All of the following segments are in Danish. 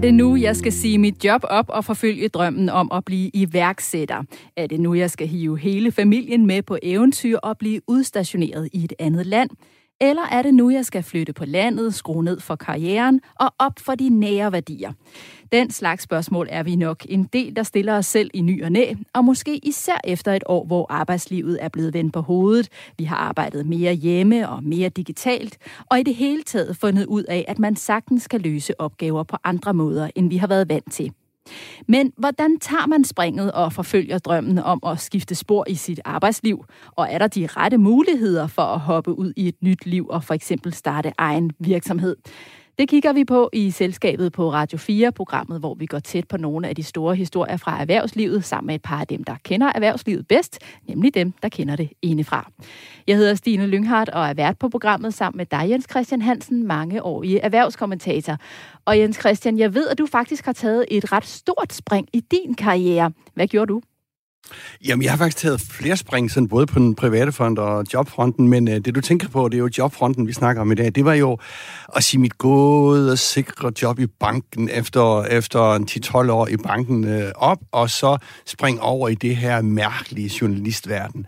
Er det nu, jeg skal sige mit job op og forfølge drømmen om at blive iværksætter? Er det nu, jeg skal hive hele familien med på eventyr og blive udstationeret i et andet land? Eller er det nu, jeg skal flytte på landet, skrue ned for karrieren og op for de nære værdier? Den slags spørgsmål er vi nok en del, der stiller os selv i ny og næ, og måske især efter et år, hvor arbejdslivet er blevet vendt på hovedet. Vi har arbejdet mere hjemme og mere digitalt, og i det hele taget fundet ud af, at man sagtens kan løse opgaver på andre måder, end vi har været vant til. Men hvordan tager man springet og forfølger drømmen om at skifte spor i sit arbejdsliv? Og er der de rette muligheder for at hoppe ud i et nyt liv og for eksempel starte egen virksomhed? Det kigger vi på i selskabet på Radio 4, programmet, hvor vi går tæt på nogle af de store historier fra erhvervslivet, sammen med et par af dem, der kender erhvervslivet bedst, nemlig dem, der kender det indefra. Jeg hedder Stine Lynghardt og er vært på programmet sammen med dig, Jens Christian Hansen, mange år i erhvervskommentator. Og Jens Christian, jeg ved, at du faktisk har taget et ret stort spring i din karriere. Hvad gjorde du? Jamen, jeg har faktisk taget flere spring, sådan både på den private front og jobfronten, men øh, det du tænker på, det er jo jobfronten, vi snakker om i dag. Det var jo at sige mit gode og sikre job i banken efter, efter 10-12 år i banken øh, op, og så springe over i det her mærkelige journalistverden.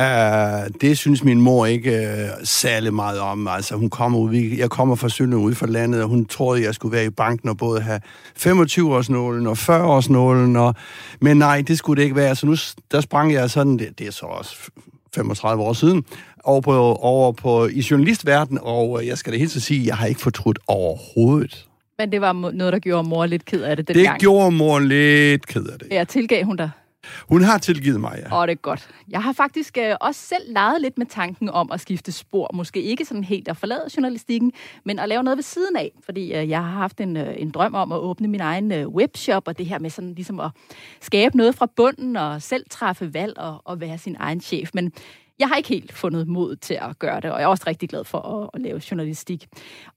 Uh, det synes min mor ikke uh, særlig meget om. Altså, hun kommer ud, jeg kommer fra Sønderjylland ud fra landet, og hun troede, jeg skulle være i banken og både have 25-årsnålen og 40-årsnålen. Og... Men nej, det skulle det ikke være. Så nu der sprang jeg sådan, det, det er så også 35 år siden, over på, over på i journalistverdenen, og jeg skal da helt så sige, jeg har ikke fortrudt overhovedet. Men det var noget, der gjorde mor lidt ked af det dengang. Det gang. gjorde mor lidt ked af det. Ja, tilgav hun dig? Hun har tilgivet mig, ja. Åh, det er godt. Jeg har faktisk øh, også selv leget lidt med tanken om at skifte spor. Måske ikke sådan helt at forlade journalistikken, men at lave noget ved siden af. Fordi øh, jeg har haft en, øh, en drøm om at åbne min egen øh, webshop, og det her med sådan ligesom at skabe noget fra bunden, og selv træffe valg og, og være sin egen chef. Men jeg har ikke helt fundet mod til at gøre det, og jeg er også rigtig glad for at, at lave journalistik.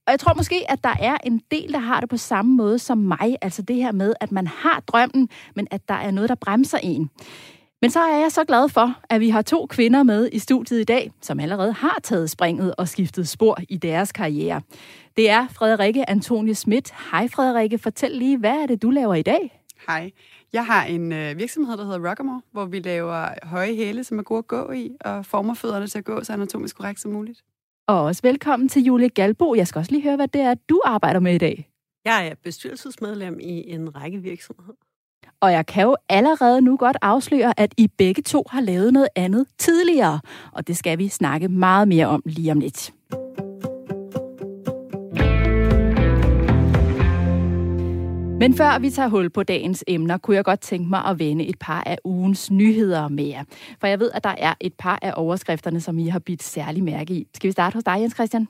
Og jeg tror måske, at der er en del, der har det på samme måde som mig. Altså det her med, at man har drømmen, men at der er noget, der bremser en. Men så er jeg så glad for, at vi har to kvinder med i studiet i dag, som allerede har taget springet og skiftet spor i deres karriere. Det er Frederikke Antonie Schmidt. Hej Frederikke, fortæl lige, hvad er det, du laver i dag? Hej. Jeg har en øh, virksomhed, der hedder Rockamore, hvor vi laver høje hæle, som er gode at gå i, og former fødderne til at gå så anatomisk korrekt som muligt. Og også velkommen til Julie Galbo. Jeg skal også lige høre, hvad det er, du arbejder med i dag. Jeg er bestyrelsesmedlem i en række virksomheder. Og jeg kan jo allerede nu godt afsløre, at I begge to har lavet noget andet tidligere. Og det skal vi snakke meget mere om lige om lidt. Men før vi tager hul på dagens emner, kunne jeg godt tænke mig at vende et par af ugens nyheder med jer. For jeg ved, at der er et par af overskrifterne, som I har bidt særlig mærke i. Skal vi starte hos dig, Jens Christian?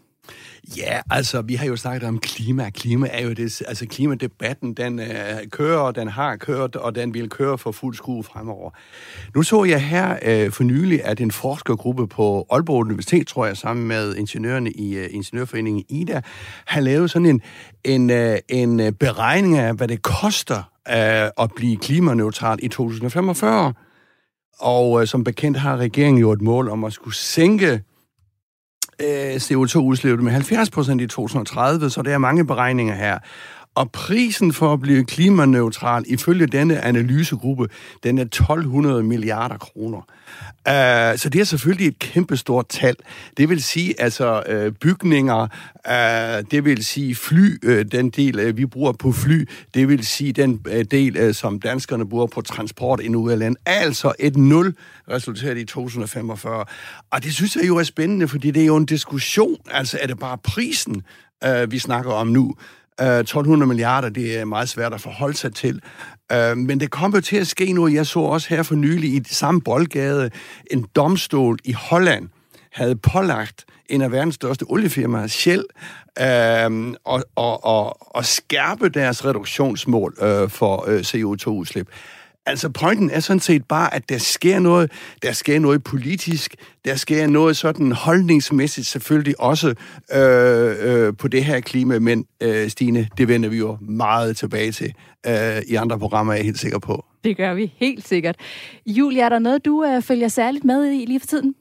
Ja, altså, vi har jo snakket om klima. Klima er jo det, altså klimadebatten, den øh, kører, den har kørt, og den vil køre for fuld skrue fremover. Nu så jeg her øh, for nylig, at en forskergruppe på Aalborg Universitet, tror jeg, sammen med ingeniørerne i øh, Ingeniørforeningen IDA, har lavet sådan en, en, øh, en øh, beregning af, hvad det koster øh, at blive klimaneutral i 2045. Og øh, som bekendt har regeringen jo et mål om at skulle sænke øh, CO2-udslippet med 70 procent i 2030, så der er mange beregninger her. Og prisen for at blive klimaneutral, ifølge denne analysegruppe, den er 1200 milliarder kroner. Uh, så det er selvfølgelig et kæmpestort tal. Det vil sige, altså uh, bygninger, uh, det vil sige fly, uh, den del, uh, vi bruger på fly, det vil sige den uh, del, uh, som danskerne bruger på transport ind ud af landet. Altså et nul resulteret i 2045. Og det synes jeg jo er spændende, fordi det er jo en diskussion. Altså er det bare prisen, øh, vi snakker om nu? Øh, 1200 milliarder, det er meget svært at forholde sig til. Øh, men det kommer til at ske nu. Jeg så også her for nylig i samme boldgade en domstol i Holland havde pålagt en af verdens største oliefirmaer, Shell, øh, og, og, og, og skærpe deres reduktionsmål øh, for øh, CO2-udslip. Altså, pointen er sådan set bare, at der sker noget, der sker noget politisk, der sker noget sådan holdningsmæssigt selvfølgelig også øh, øh, på det her klima, men øh, Stine, det vender vi jo meget tilbage til øh, i andre programmer, er jeg helt sikker på. Det gør vi helt sikkert. Julia, er der noget, du øh, følger særligt med i lige for tiden?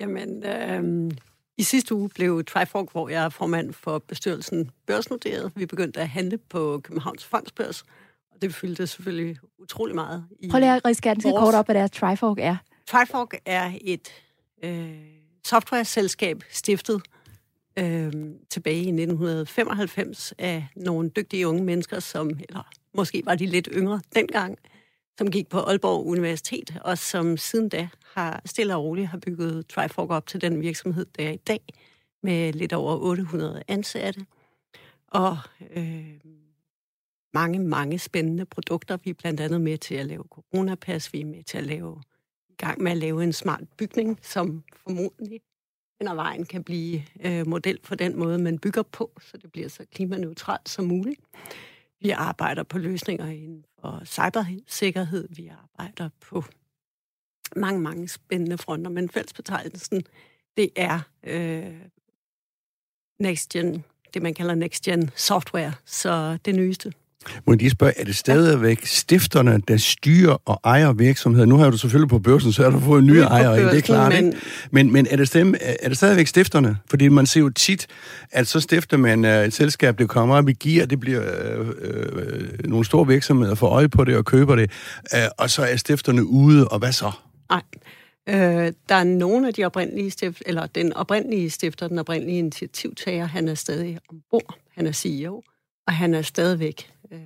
Jamen, øh, I sidste uge blev Trifork, hvor jeg er formand for bestyrelsen, børsnoteret. Vi begyndte at handle på Københavns Fondsbørs, og det fyldte selvfølgelig utrolig meget. I Prøv lige at riske ganske vores... kort op, hvad det er, Trifork er. Trifork er et øh, software-selskab stiftet øh, tilbage i 1995 af nogle dygtige unge mennesker, som, eller måske var de lidt yngre dengang, som gik på Aalborg Universitet, og som siden da har stille og roligt har bygget Trifork op til den virksomhed, der er i dag, med lidt over 800 ansatte. Og øh, mange, mange spændende produkter. Vi er blandt andet med til at lave coronapas, vi er med til at lave i gang med at lave en smart bygning, som formodentlig hen ad vejen kan blive øh, model for den måde, man bygger på, så det bliver så klimaneutralt som muligt. Vi arbejder på løsninger inden for cybersikkerhed. Vi arbejder på mange, mange spændende fronter, men fællesbetegnelsen, det er øh, next gen, det man kalder next gen software, så det nyeste. Må jeg lige spørge, er det stadigvæk stifterne, der styrer og ejer virksomheder? Nu har du selvfølgelig på børsen, så har du fået nye ejere det er klart. Men, ikke? men, men er, det stemme, er det stadigvæk stifterne? Fordi man ser jo tit, at så stifter man uh, et selskab, det kommer op i gear, det bliver uh, uh, nogle store virksomheder for øje på det og køber det, uh, og så er stifterne ude, og hvad så? Nej. Øh, der er nogle af de oprindelige stift, eller den oprindelige stifter, den oprindelige initiativtager, han er stadig ombord, han er CEO, og han er stadigvæk øh,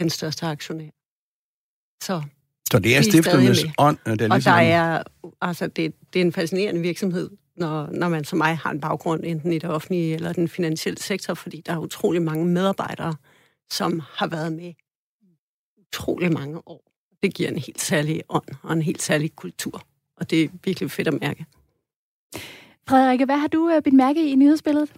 den største aktionær. Så, så det er stifternes ånd? Der ligesom... Og der er, altså, det, det er en fascinerende virksomhed, når, når man som mig har en baggrund enten i det offentlige eller den finansielle sektor, fordi der er utrolig mange medarbejdere, som har været med utrolig mange år. Det giver en helt særlig ånd og en helt særlig kultur, og det er virkelig fedt at mærke. Frederikke, hvad har du øh, bidt mærke i i nyhedsbilledet?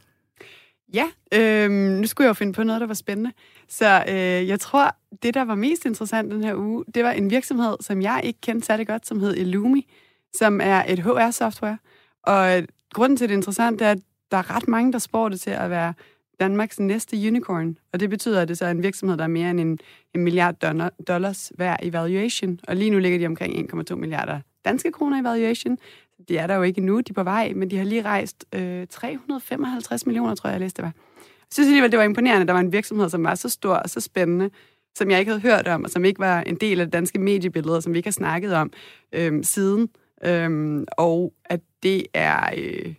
Ja, øh, nu skulle jeg jo finde på noget, der var spændende. Så øh, jeg tror, det, der var mest interessant den her uge, det var en virksomhed, som jeg ikke kendte særlig godt, som hed Illumi, som er et HR-software. Og grunden til, det er interessant, er, at der er ret mange, der spår det til at være Danmarks næste unicorn. Og det betyder, at det så er en virksomhed, der er mere end en, en milliard dollars værd i valuation. Og lige nu ligger de omkring 1,2 milliarder danske kroner i valuation de er der jo ikke endnu, de er på vej, men de har lige rejst øh, 355 millioner, tror jeg, jeg læste det var. Jeg synes alligevel, det var imponerende, at der var en virksomhed, som var så stor og så spændende, som jeg ikke havde hørt om, og som ikke var en del af det danske mediebillede, som vi ikke har snakket om øh, siden. Øh, og at det er øh,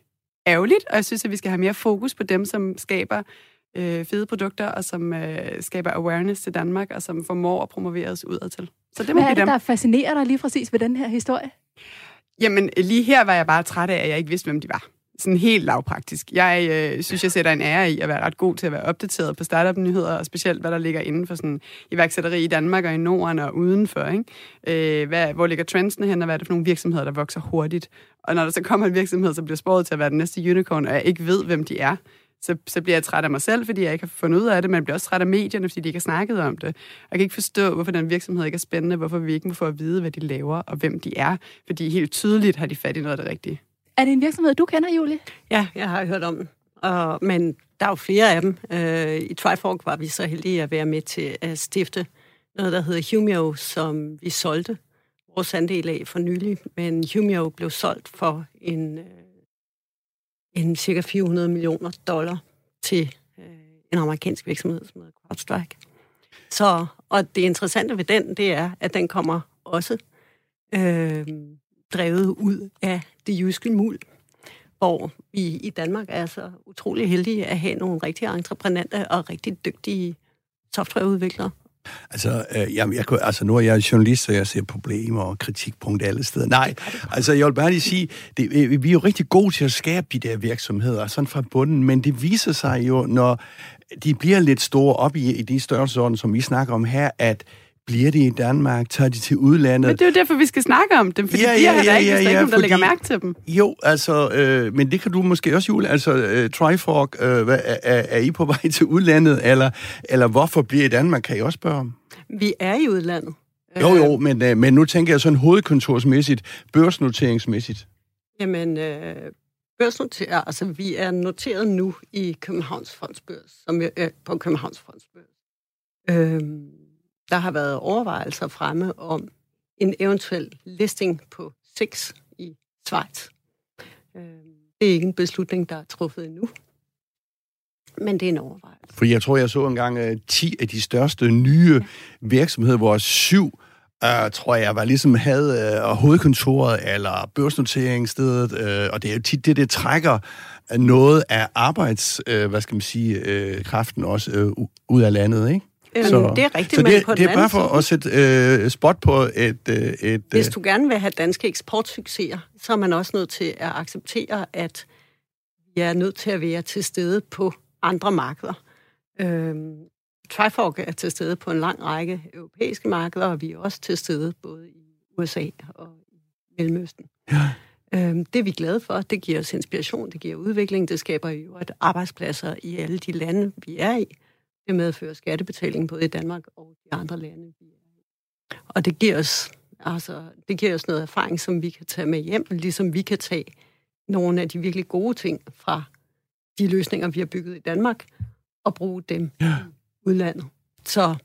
ærgerligt, og jeg synes, at vi skal have mere fokus på dem, som skaber øh, fede produkter, og som øh, skaber awareness til Danmark, og som formår at promovere os udad til. Så det må Hvad er det, dem. der fascinerer dig lige præcis ved den her historie? Jamen, lige her var jeg bare træt af, at jeg ikke vidste, hvem de var. Sådan helt lavpraktisk. Jeg øh, synes, jeg sætter en ære i at være ret god til at være opdateret på startup-nyheder, og specielt hvad der ligger inden for sådan iværksætteri i Danmark og i Norden og udenfor. Ikke? Øh, hvad, hvor ligger trendsene hen, og hvad er det for nogle virksomheder, der vokser hurtigt? Og når der så kommer en virksomhed, som bliver spået til at være den næste unicorn, og jeg ikke ved, hvem de er, så, så bliver jeg træt af mig selv, fordi jeg ikke har fundet ud af det, men jeg bliver også træt af medierne, fordi de ikke har snakket om det. Jeg kan ikke forstå, hvorfor den virksomhed ikke er spændende, hvorfor vi ikke må få at vide, hvad de laver og hvem de er, fordi helt tydeligt har de fat i noget af det rigtige. Er det en virksomhed, du kender, Julie? Ja, jeg har hørt om den. Og, men der er jo flere af dem. Øh, I Trifork var vi så heldige at være med til at stifte noget, der hedder Humio, som vi solgte vores andel af for nylig. Men Humio blev solgt for en øh, en cirka 400 millioner dollar til øh, en amerikansk virksomhed, som hedder CrowdStrike. Så, og det interessante ved den, det er, at den kommer også øh, drevet ud af det jyske muld, hvor vi i Danmark er så utrolig heldige at have nogle rigtig entreprenante og rigtig dygtige softwareudviklere. Altså, øh, jeg, jeg, altså, nu er jeg journalist, så jeg ser problemer og kritikpunkter alle steder. Nej, altså, jeg vil bare lige sige, det, vi er jo rigtig gode til at skabe de der virksomheder, sådan fra bunden, men det viser sig jo, når de bliver lidt store op i, i de størrelsesorden, som vi snakker om her, at bliver de i Danmark? Tager de til udlandet? Men det er jo derfor, vi skal snakke om dem, fordi ja, ja, de har ja, ikke, ja, ja, ikke der lægger mærke til dem. Jo, altså, øh, men det kan du måske også, Jule. Altså, øh, Trifork, øh, er, er, er I på vej til udlandet, eller, eller hvorfor bliver I Danmark, kan I også spørge om? Vi er i udlandet. Jo, jo, men, øh, men nu tænker jeg sådan hovedkontorsmæssigt, børsnoteringsmæssigt. Jamen, øh, børsnoter, altså vi er noteret nu i Københavns Fondsbørs, som er øh, på Københavns Fondsbørs. Øh, der har været overvejelser fremme om en eventuel listing på 6 i Schweiz. Øhm, det er ikke en beslutning, der er truffet endnu. Men det er en overvejelse. For jeg tror, jeg så engang øh, uh, 10 af de største nye virksomheder, hvor syv, uh, tror jeg, var ligesom havde uh, hovedkontoret eller børsnoteringsstedet, uh, og det er jo tit det, det trækker noget af arbejds, uh, hvad skal man sige, uh, kraften også uh, ud af landet, ikke? Så, det er rigtigt, så det, men på det er bare for at sætte øh, spot på et... Øh, et Hvis du gerne vil have danske eksportsucceser, så er man også nødt til at acceptere, at vi er nødt til at være til stede på andre markeder. Øhm, Trifork er til stede på en lang række europæiske markeder, og vi er også til stede både i USA og i Mellemøsten. Ja. Øhm, det er vi glade for. Det giver os inspiration, det giver udvikling, det skaber jo et arbejdspladser i alle de lande, vi er i. Det medfører skattebetaling både i Danmark og i andre lande. Og det giver os, altså, det giver os noget erfaring, som vi kan tage med hjem, ligesom vi kan tage nogle af de virkelig gode ting fra de løsninger, vi har bygget i Danmark, og bruge dem ja. i udlandet. Så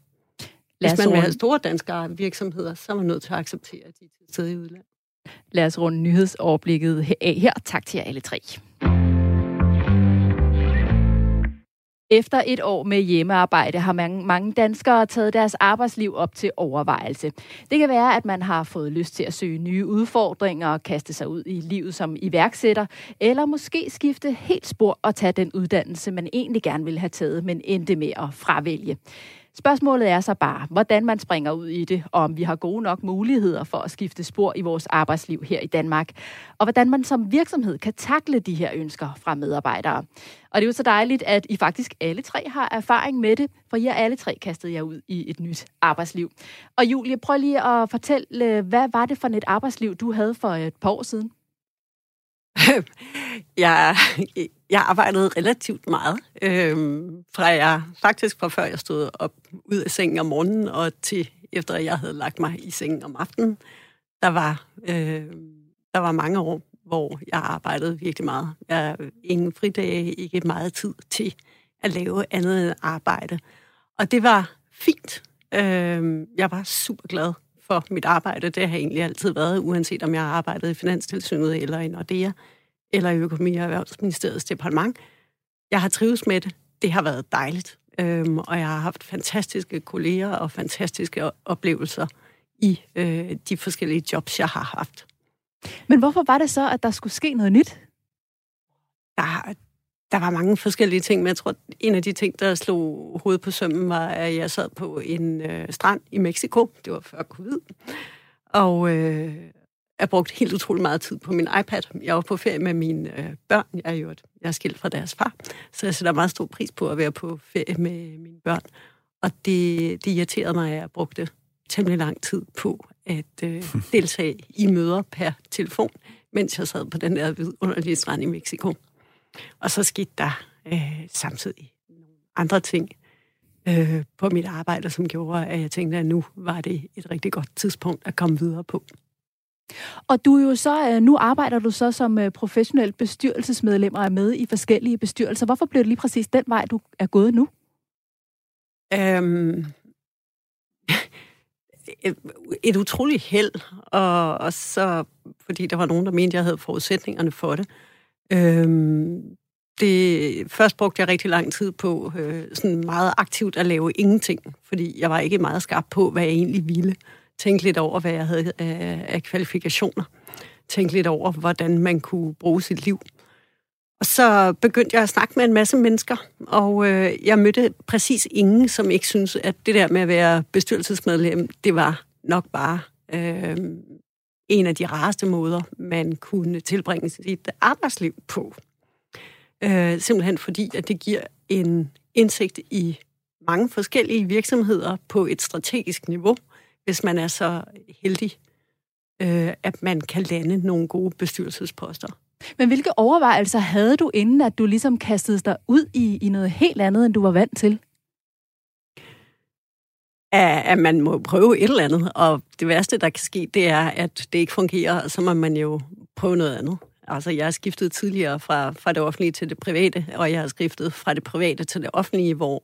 hvis man vil have store danske virksomheder, så er man nødt til at acceptere, at de er til stede i udlandet. Lad os runde nyhedsoverblikket af her. Tak til jer alle tre. Efter et år med hjemmearbejde har mange, mange danskere taget deres arbejdsliv op til overvejelse. Det kan være, at man har fået lyst til at søge nye udfordringer og kaste sig ud i livet som iværksætter, eller måske skifte helt spor og tage den uddannelse, man egentlig gerne ville have taget, men endte med at fravælge. Spørgsmålet er så bare, hvordan man springer ud i det, og om vi har gode nok muligheder for at skifte spor i vores arbejdsliv her i Danmark, og hvordan man som virksomhed kan takle de her ønsker fra medarbejdere. Og det er jo så dejligt, at I faktisk alle tre har erfaring med det, for I har alle tre kastet jer ud i et nyt arbejdsliv. Og Julie, prøv lige at fortælle, hvad var det for et arbejdsliv, du havde for et par år siden? jeg, jeg arbejdede relativt meget. Øhm, fra jeg faktisk fra før jeg stod op ud af sengen om morgenen, og til efter jeg havde lagt mig i sengen om aftenen. Der var, øh, der var mange år, hvor jeg arbejdede virkelig meget. Jeg ingen fridage, ikke meget tid til at lave andet end arbejde. Og det var fint. Øh, jeg var super glad for mit arbejde. Det har egentlig altid været, uanset om jeg har arbejdet i Finanstilsynet eller i Nordea eller i Økonomi- og Erhvervsministeriets departement. Jeg har trives med det. Det har været dejligt. Øhm, og jeg har haft fantastiske kolleger og fantastiske oplevelser i øh, de forskellige jobs, jeg har haft. Men hvorfor var det så, at der skulle ske noget nyt? Der, der var mange forskellige ting, men jeg tror, en af de ting, der slog hovedet på sømmen, var, at jeg sad på en øh, strand i Mexico. Det var før covid. Og, øh, jeg brugt helt utrolig meget tid på min iPad. Jeg var på ferie med mine øh, børn. Jeg er jo jeg er skilt fra deres far, så jeg sætter meget stor pris på at være på ferie med mine børn. Og det, det irriterede mig, at jeg brugte temmelig lang tid på at øh, deltage i møder per telefon, mens jeg sad på den der vidunderlige strand i Mexico. Og så skete der øh, samtidig nogle andre ting øh, på mit arbejde, som gjorde, at jeg tænkte, at nu var det et rigtig godt tidspunkt at komme videre på. Og du jo så, øh, nu arbejder du så som øh, professionel bestyrelsesmedlem og er med i forskellige bestyrelser. Hvorfor blev det lige præcis den vej, du er gået nu? Øhm, et utroligt held, og, og så fordi der var nogen, der mente, jeg havde forudsætningerne for det. Øhm, det først brugte jeg rigtig lang tid på øh, sådan meget aktivt at lave ingenting, fordi jeg var ikke meget skarp på, hvad jeg egentlig ville tænke lidt over, hvad jeg havde af, af kvalifikationer. Tænke lidt over, hvordan man kunne bruge sit liv. Og så begyndte jeg at snakke med en masse mennesker, og øh, jeg mødte præcis ingen, som ikke synes at det der med at være bestyrelsesmedlem, det var nok bare øh, en af de rareste måder, man kunne tilbringe sit arbejdsliv på. Øh, simpelthen fordi, at det giver en indsigt i mange forskellige virksomheder på et strategisk niveau, hvis man er så heldig, øh, at man kan lande nogle gode bestyrelsesposter. Men hvilke overvejelser havde du, inden at du ligesom kastede dig ud i, i noget helt andet, end du var vant til? At, at man må prøve et eller andet, og det værste, der kan ske, det er, at det ikke fungerer, og så må man jo prøve noget andet. Altså, jeg har skiftet tidligere fra, fra det offentlige til det private, og jeg har skiftet fra det private til det offentlige, hvor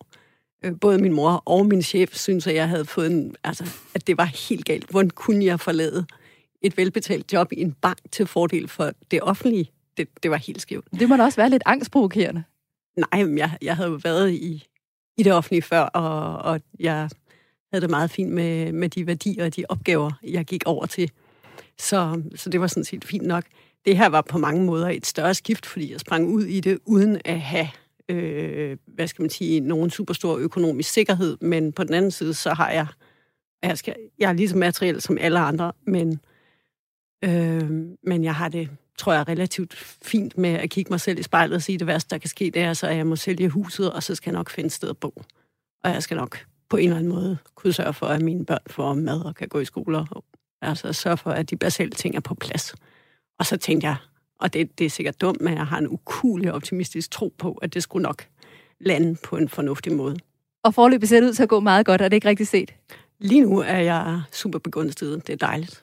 Øh, både min mor og min chef synes, at jeg havde fået en, altså, at det var helt galt. Hvordan kunne jeg forlade et velbetalt job i en bank til fordel for det offentlige det, det var helt skævt. Det må da også være lidt angstprovokerende. Nej, men jeg, jeg havde jo været i, i det offentlige før, og, og jeg havde det meget fint med, med de værdier og de opgaver, jeg gik over til. Så, så det var sådan set fint nok. Det her var på mange måder et større skift, fordi jeg sprang ud i det uden at have, øh, hvad skal man sige, nogen superstor økonomisk sikkerhed. Men på den anden side, så har jeg, jeg, skal, jeg er lige så materiel som alle andre, men, øh, men jeg har det, tror jeg, relativt fint med at kigge mig selv i spejlet og sige, det værste, der kan ske, det er, så at jeg må sælge huset, og så skal jeg nok finde et sted at bo. Og jeg skal nok på en eller anden måde kunne sørge for, at mine børn får mad og kan gå i skole, og altså sørge for, at de basale ting er på plads. Og så tænkte jeg, og det, det er sikkert dumt, men jeg har en ukulig optimistisk tro på, at det skulle nok lande på en fornuftig måde. Og forløbet ser det ud til at gå meget godt, er det ikke rigtigt set? Lige nu er jeg super begunstiget. Det er dejligt.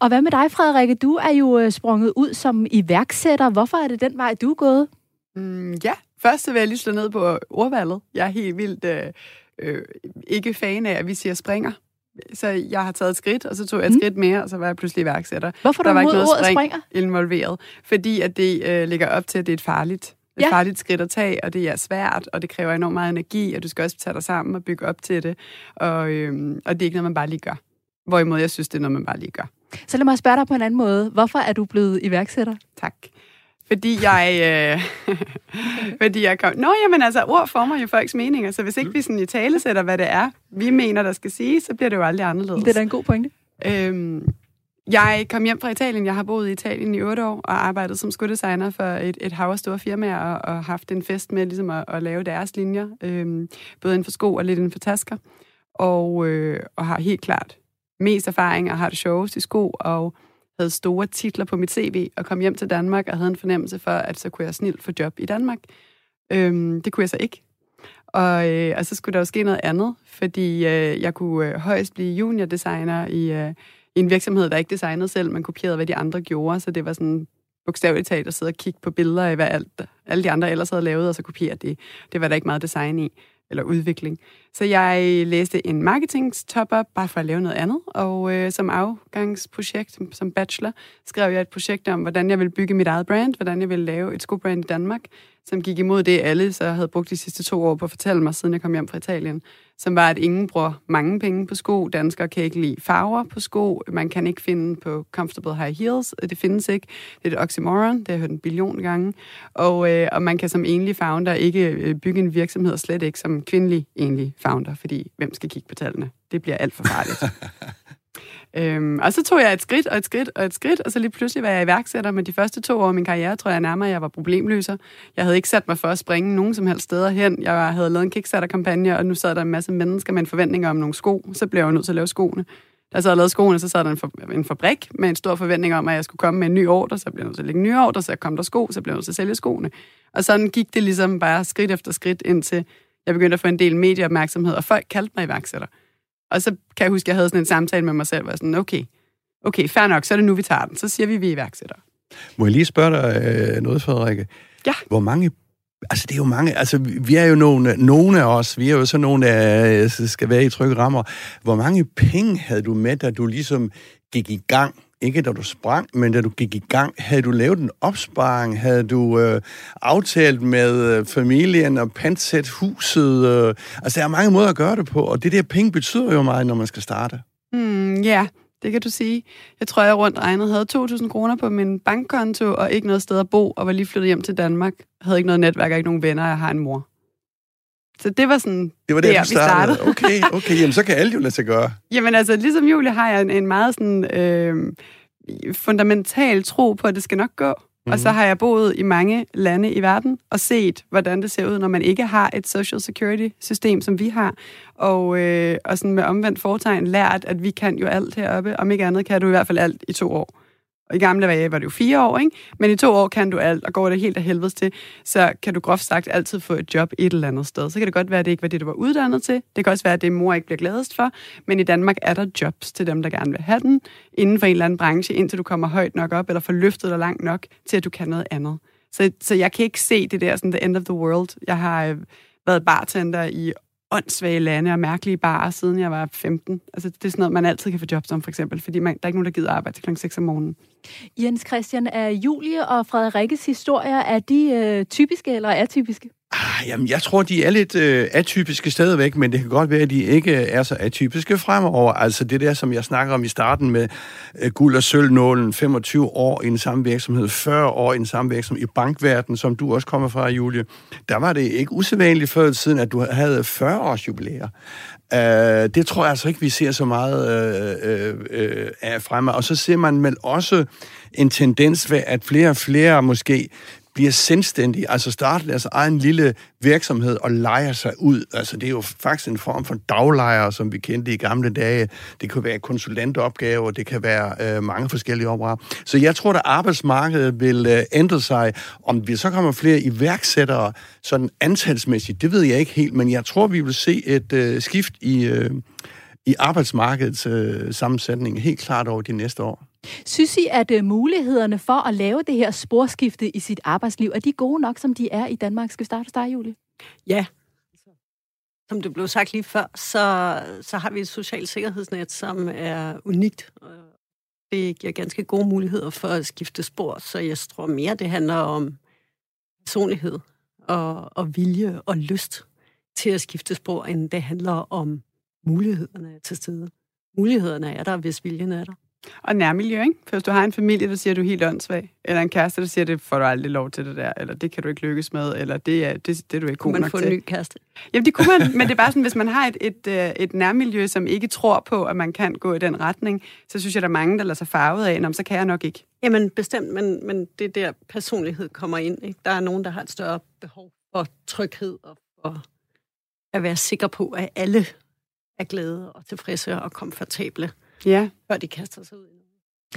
Og hvad med dig, Frederikke? Du er jo øh, sprunget ud som iværksætter. Hvorfor er det den vej, du er gået? Mm, ja, først så vil jeg lige slå ned på ordvalget. Jeg er helt vildt øh, øh, ikke fan af, at vi siger springer. Så jeg har taget et skridt, og så tog jeg et mm. skridt mere, og så var jeg pludselig iværksætter. Hvorfor der var ikke noget spring springer? involveret. Fordi at det øh, ligger op til, at det er et farligt et ja. farligt skridt at tage, og det er svært, og det kræver enormt meget energi, og du skal også tage dig sammen og bygge op til det. Og, øhm, og det er ikke noget, man bare lige gør. Hvorimod jeg synes, det er noget, man bare lige gør. Så lad mig spørge dig på en anden måde. Hvorfor er du blevet iværksætter? Tak. Fordi jeg... Øh, fordi jeg kom... Nå, jamen altså, ord former jo folks meninger, så hvis ikke vi sådan i tale sætter, hvad det er, vi mener, der skal sige, så bliver det jo aldrig anderledes. Det er da en god pointe. Øhm, jeg kom hjem fra Italien. Jeg har boet i Italien i otte år og arbejdet som skodesigner for et, et hav af store firmaer og, og haft en fest med ligesom at, at lave deres linjer, øhm, både inden for sko og lidt inden for tasker. Og, øh, og har helt klart mest erfaring og har det sjovest i sko og havde store titler på mit CV og kom hjem til Danmark og havde en fornemmelse for, at så kunne jeg snilt få job i Danmark. Øhm, det kunne jeg så ikke. Og, øh, og så skulle der jo ske noget andet, fordi øh, jeg kunne øh, højst blive junior designer i, øh, i en virksomhed, der ikke designede selv, men kopierede, hvad de andre gjorde. Så det var sådan bogstaveligt talt at sidde og kigge på billeder af, hvad alt, alle de andre ellers havde lavet, og så kopiere det. Det var der ikke meget design i eller udvikling. Så jeg læste en marketingstopper bare for at lave noget andet, og øh, som afgangsprojekt, som, som bachelor, skrev jeg et projekt om, hvordan jeg ville bygge mit eget brand, hvordan jeg ville lave et skobrand i Danmark, som gik imod det, alle så havde brugt de sidste to år på at fortælle mig, siden jeg kom hjem fra Italien, som var, at ingen bruger mange penge på sko. Danskere kan ikke lide farver på sko. Man kan ikke finde på comfortable high heels. Øh, det findes ikke. Det er et oxymoron. Det har jeg hørt en billion gange. Og, øh, og man kan som enlig founder ikke øh, bygge en virksomhed, slet ikke som kvindelig enlig founder, fordi hvem skal kigge på tallene? Det bliver alt for farligt. Øhm, og så tog jeg et skridt og et skridt og et skridt, og så lige pludselig var jeg iværksætter, men de første to år af min karriere, tror jeg nærmere, at jeg var problemløser. Jeg havde ikke sat mig for at springe nogen som helst steder hen. Jeg havde lavet en Kickstarter-kampagne, og nu sad der en masse mennesker med en forventning om nogle sko. Så blev jeg jo nødt til at lave skoene. Da jeg så havde lavet skoene, så sad der en, for, en fabrik med en stor forventning om, at jeg skulle komme med en ny ordre, så blev jeg nødt til at lægge en ny ordre, så kom der sko, så blev jeg nødt til at sælge skoene. Og sådan gik det ligesom bare skridt efter skridt, indtil jeg begyndte at få en del medieopmærksomhed, og folk kaldte mig iværksætter. Og så kan jeg huske, at jeg havde sådan en samtale med mig selv, hvor sådan, okay, okay, fair nok, så er det nu, vi tager den. Så siger vi, at vi er iværksætter. Må jeg lige spørge dig øh, noget, Frederikke? Ja. Hvor mange Altså, det er jo mange, altså, vi er jo nogle, nogle af os, vi er jo så nogle, der skal være i trygge rammer. Hvor mange penge havde du med, da du ligesom gik i gang ikke da du sprang, men da du gik i gang, havde du lavet en opsparing? Havde du øh, aftalt med øh, familien og pantsæt huset? Øh, altså, der er mange måder at gøre det på, og det der penge betyder jo meget, når man skal starte. Mm, ja, yeah, det kan du sige. Jeg tror, jeg rundt regnet havde 2.000 kroner på min bankkonto, og ikke noget sted at bo, og var lige flyttet hjem til Danmark. Jeg havde ikke noget netværk, og ikke nogen venner, og jeg har en mor. Så det var sådan, det var der, der vi startede. Okay, okay, jamen så kan alt jo lade sig gøre. Jamen altså, ligesom Julie har jeg en, en meget sådan øh, fundamental tro på, at det skal nok gå. Mm-hmm. Og så mhm. har jeg boet i mange lande i verden og set, hvordan det ser ud, når man ikke har et social security system, som vi har. Og, øh, og sådan med omvendt foretegn lært, at vi kan jo alt heroppe. Om ikke andet kan du i hvert fald alt i to år. Og i gamle dage var det jo fire år, ikke? Men i to år kan du alt, og går det helt af helvedes til, så kan du groft sagt altid få et job et eller andet sted. Så kan det godt være, at det ikke var det, du var uddannet til. Det kan også være, at det mor ikke bliver gladest for. Men i Danmark er der jobs til dem, der gerne vil have den, inden for en eller anden branche, indtil du kommer højt nok op, eller får løftet dig langt nok, til at du kan noget andet. Så, så jeg kan ikke se det der, sådan the end of the world. Jeg har øh, været bartender i åndssvage lande og mærkelige barer, siden jeg var 15. Altså, det er sådan noget, man altid kan få job som, for eksempel, fordi man, der er ikke nogen, der gider arbejde til kl. 6 om morgenen. Jens Christian, er Julie og Frederikkes historier, er de øh, typiske eller atypiske? Ah, jamen, jeg tror, de er lidt øh, atypiske stadigvæk, men det kan godt være, at de ikke er så atypiske fremover. Altså det der, som jeg snakker om i starten med øh, guld- og sølvnålen, 25 år i en samme virksomhed, 40 år i en samme virksomhed i bankverdenen, som du også kommer fra, Julie. Der var det ikke usædvanligt før siden, at du havde 40 års jubilæer. Uh, det tror jeg altså ikke, vi ser så meget uh, uh, uh, af fremme. Og så ser man vel også en tendens ved, at flere og flere måske bliver selvstændige, altså starter deres egen lille virksomhed og leger sig ud. Altså det er jo faktisk en form for daglejer, som vi kendte i gamle dage. Det kan være konsulentopgaver, det kan være øh, mange forskellige opgaver. Så jeg tror, at arbejdsmarkedet vil øh, ændre sig. Om vi så kommer flere iværksættere, sådan antalsmæssigt, det ved jeg ikke helt, men jeg tror, vi vil se et øh, skift i, øh, i arbejdsmarkedets øh, sammensætning helt klart over de næste år. Synes I, at øh, mulighederne for at lave det her sporskifte i sit arbejdsliv, er de gode nok, som de er i Danmark? Skal vi starte hos dig, Julie? Ja. Som det blev sagt lige før, så, så har vi et socialt sikkerhedsnet, som er unikt. Det giver ganske gode muligheder for at skifte spor, så jeg tror mere, det handler om personlighed og, og vilje og lyst til at skifte spor, end det handler om mulighederne til stede. Mulighederne er der, hvis viljen er der. Og nærmiljø, ikke? For hvis du har en familie, der siger, at du er helt åndssvag, eller en kæreste, der siger, at det får du aldrig lov til det der, eller det kan du ikke lykkes med, eller det er, det, det er du ikke Kunne god man nok få til. en ny kæreste? Jamen, det kunne man, men det er bare sådan, hvis man har et, et, øh, et nærmiljø, som ikke tror på, at man kan gå i den retning, så synes jeg, der er mange, der lader sig farvet af, Nå, så kan jeg nok ikke. Jamen bestemt, men, men det der personlighed kommer ind. Ikke? Der er nogen, der har et større behov for tryghed og for at være sikker på, at alle er glade og tilfredse og komfortable, Ja. før de kaster sig ud i.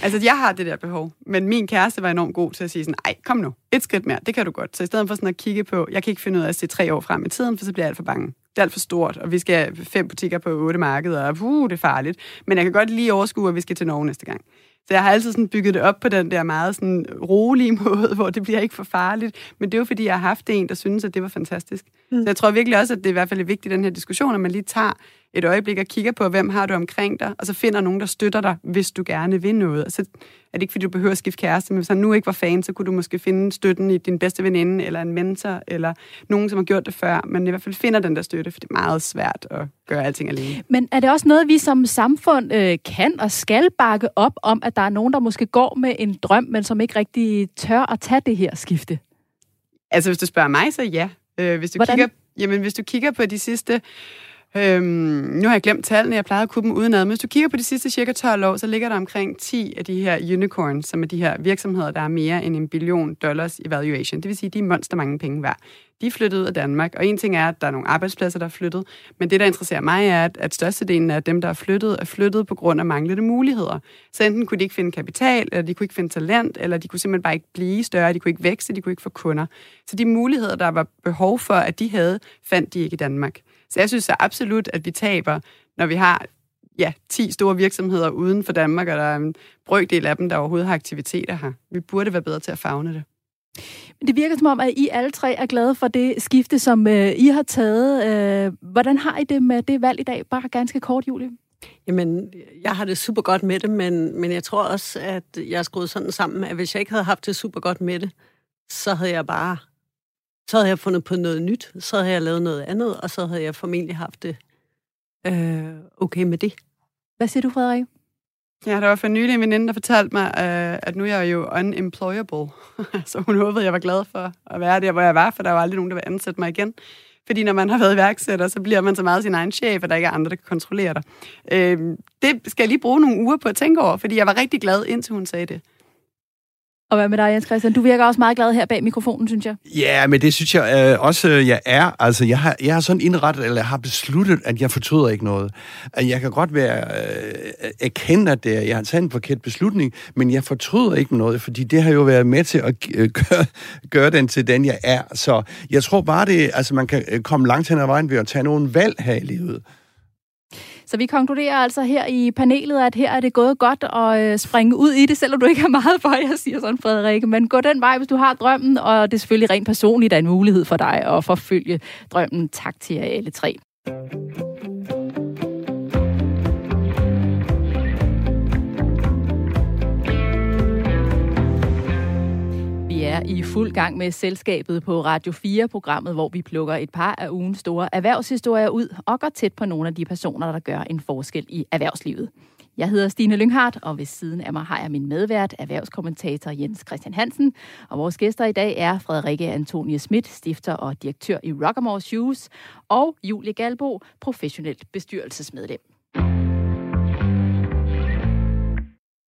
Altså, jeg har det der behov, men min kæreste var enormt god til at sige sådan, ej, kom nu, et skridt mere, det kan du godt. Så i stedet for sådan at kigge på, jeg kan ikke finde ud af at se tre år frem i tiden, for så bliver jeg alt for bange. Det er alt for stort, og vi skal have fem butikker på otte markeder, og uh, det er farligt. Men jeg kan godt lige overskue, at vi skal til Norge næste gang. Så jeg har altid sådan bygget det op på den der meget sådan rolige måde, hvor det bliver ikke for farligt. Men det er jo fordi, jeg har haft en, der synes, at det var fantastisk. Mm. Så jeg tror virkelig også, at det er i hvert fald vigtigt i den her diskussion, at man lige tager et øjeblik og kigger på, hvem har du omkring dig, og så finder nogen, der støtter dig, hvis du gerne vil noget. Og så er det ikke, fordi du behøver at skifte kæreste, men hvis han nu ikke var fan, så kunne du måske finde støtten i din bedste veninde, eller en mentor, eller nogen, som har gjort det før, men i hvert fald finder den der støtte, for det er meget svært at gøre alting alene. Men er det også noget, vi som samfund øh, kan og skal bakke op om, at der er nogen, der måske går med en drøm, men som ikke rigtig tør at tage det her skifte? Altså, hvis du spørger mig, så ja. Øh, hvis, du Hvordan? kigger, jamen, hvis du kigger på de sidste... Øhm, nu har jeg glemt tallene, jeg plejede at kunne dem udenad, men hvis du kigger på de sidste cirka 12 år, så ligger der omkring 10 af de her unicorns, som er de her virksomheder, der er mere end en billion dollars i valuation. Det vil sige, de er monster mange penge værd. De er flyttet ud af Danmark, og en ting er, at der er nogle arbejdspladser, der er flyttet, men det, der interesserer mig, er, at, at størstedelen af dem, der er flyttet, er flyttet på grund af manglende muligheder. Så enten kunne de ikke finde kapital, eller de kunne ikke finde talent, eller de kunne simpelthen bare ikke blive større, de kunne ikke vækste, de kunne ikke få kunder. Så de muligheder, der var behov for, at de havde, fandt de ikke i Danmark. Så jeg synes så absolut, at vi taber, når vi har ja, 10 store virksomheder uden for Danmark, og der er en brøkdel af dem, der overhovedet har aktiviteter her. Vi burde være bedre til at fagne det. Men det virker som om, at I alle tre er glade for det skifte, som øh, I har taget. Øh, hvordan har I det med det valg i dag? Bare ganske kort, Julie. Jamen, jeg har det super godt med det, men, men jeg tror også, at jeg er skruet sådan sammen, at hvis jeg ikke havde haft det super godt med det, så havde jeg bare så havde jeg fundet på noget nyt, så havde jeg lavet noget andet, og så havde jeg formentlig haft det øh, okay med det. Hvad siger du, Frederik? Ja, der var for nylig en veninde, der fortalte mig, øh, at nu er jeg jo unemployable. så hun håbede, jeg var glad for at være der, hvor jeg var, for der var aldrig nogen, der vil ansætte mig igen. Fordi når man har været iværksætter, så bliver man så meget sin egen chef, at der ikke er andre, der kan kontrollere dig. Øh, det skal jeg lige bruge nogle uger på at tænke over, fordi jeg var rigtig glad, indtil hun sagde det. Og hvad med dig, Jens Christian? Du virker også meget glad her bag mikrofonen, synes jeg. Ja, men det synes jeg øh, også, øh, jeg er. Altså, jeg har, jeg har sådan indrettet, eller jeg har besluttet, at jeg fortryder ikke noget. At jeg kan godt være øh, erkende, at det er, jeg har taget en forkert beslutning, men jeg fortryder ikke noget, fordi det har jo været med til at øh, gøre, gøre den til den, jeg er. Så jeg tror bare, det, altså, man kan øh, komme langt hen ad vejen ved at tage nogle valg her i livet. Så vi konkluderer altså her i panelet, at her er det gået godt at øh, springe ud i det, selvom du ikke har meget for, jeg siger sådan, Frederik. Men gå den vej, hvis du har drømmen, og det er selvfølgelig rent personligt er en mulighed for dig at forfølge drømmen. Tak til jer alle tre. Er i fuld gang med selskabet på Radio 4-programmet, hvor vi plukker et par af ugens store erhvervshistorier ud og går tæt på nogle af de personer, der gør en forskel i erhvervslivet. Jeg hedder Stine Lynghardt, og ved siden af mig har jeg min medvært, erhvervskommentator Jens Christian Hansen. Og vores gæster i dag er Frederikke Antonie Schmidt, stifter og direktør i Rockamore Shoes, og Julie Galbo, professionelt bestyrelsesmedlem.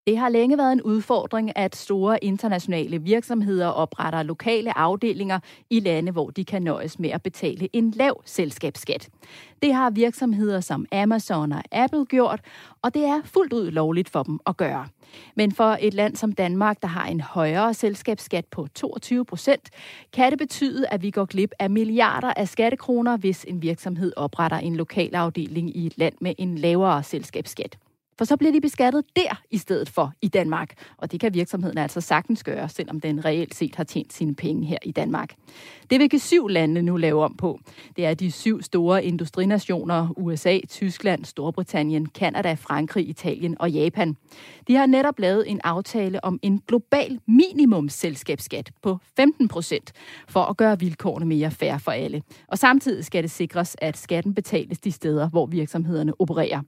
Det har længe været en udfordring, at store internationale virksomheder opretter lokale afdelinger i lande, hvor de kan nøjes med at betale en lav selskabsskat. Det har virksomheder som Amazon og Apple gjort, og det er fuldt ud lovligt for dem at gøre. Men for et land som Danmark, der har en højere selskabsskat på 22 procent, kan det betyde, at vi går glip af milliarder af skattekroner, hvis en virksomhed opretter en lokal afdeling i et land med en lavere selskabsskat. For så bliver de beskattet der i stedet for i Danmark. Og det kan virksomheden altså sagtens gøre, selvom den reelt set har tjent sine penge her i Danmark. Det vil syv lande nu lave om på. Det er de syv store industrinationer, USA, Tyskland, Storbritannien, Kanada, Frankrig, Italien og Japan. De har netop lavet en aftale om en global minimumsselskabsskat på 15 procent, for at gøre vilkårene mere fair for alle. Og samtidig skal det sikres, at skatten betales de steder, hvor virksomhederne opererer.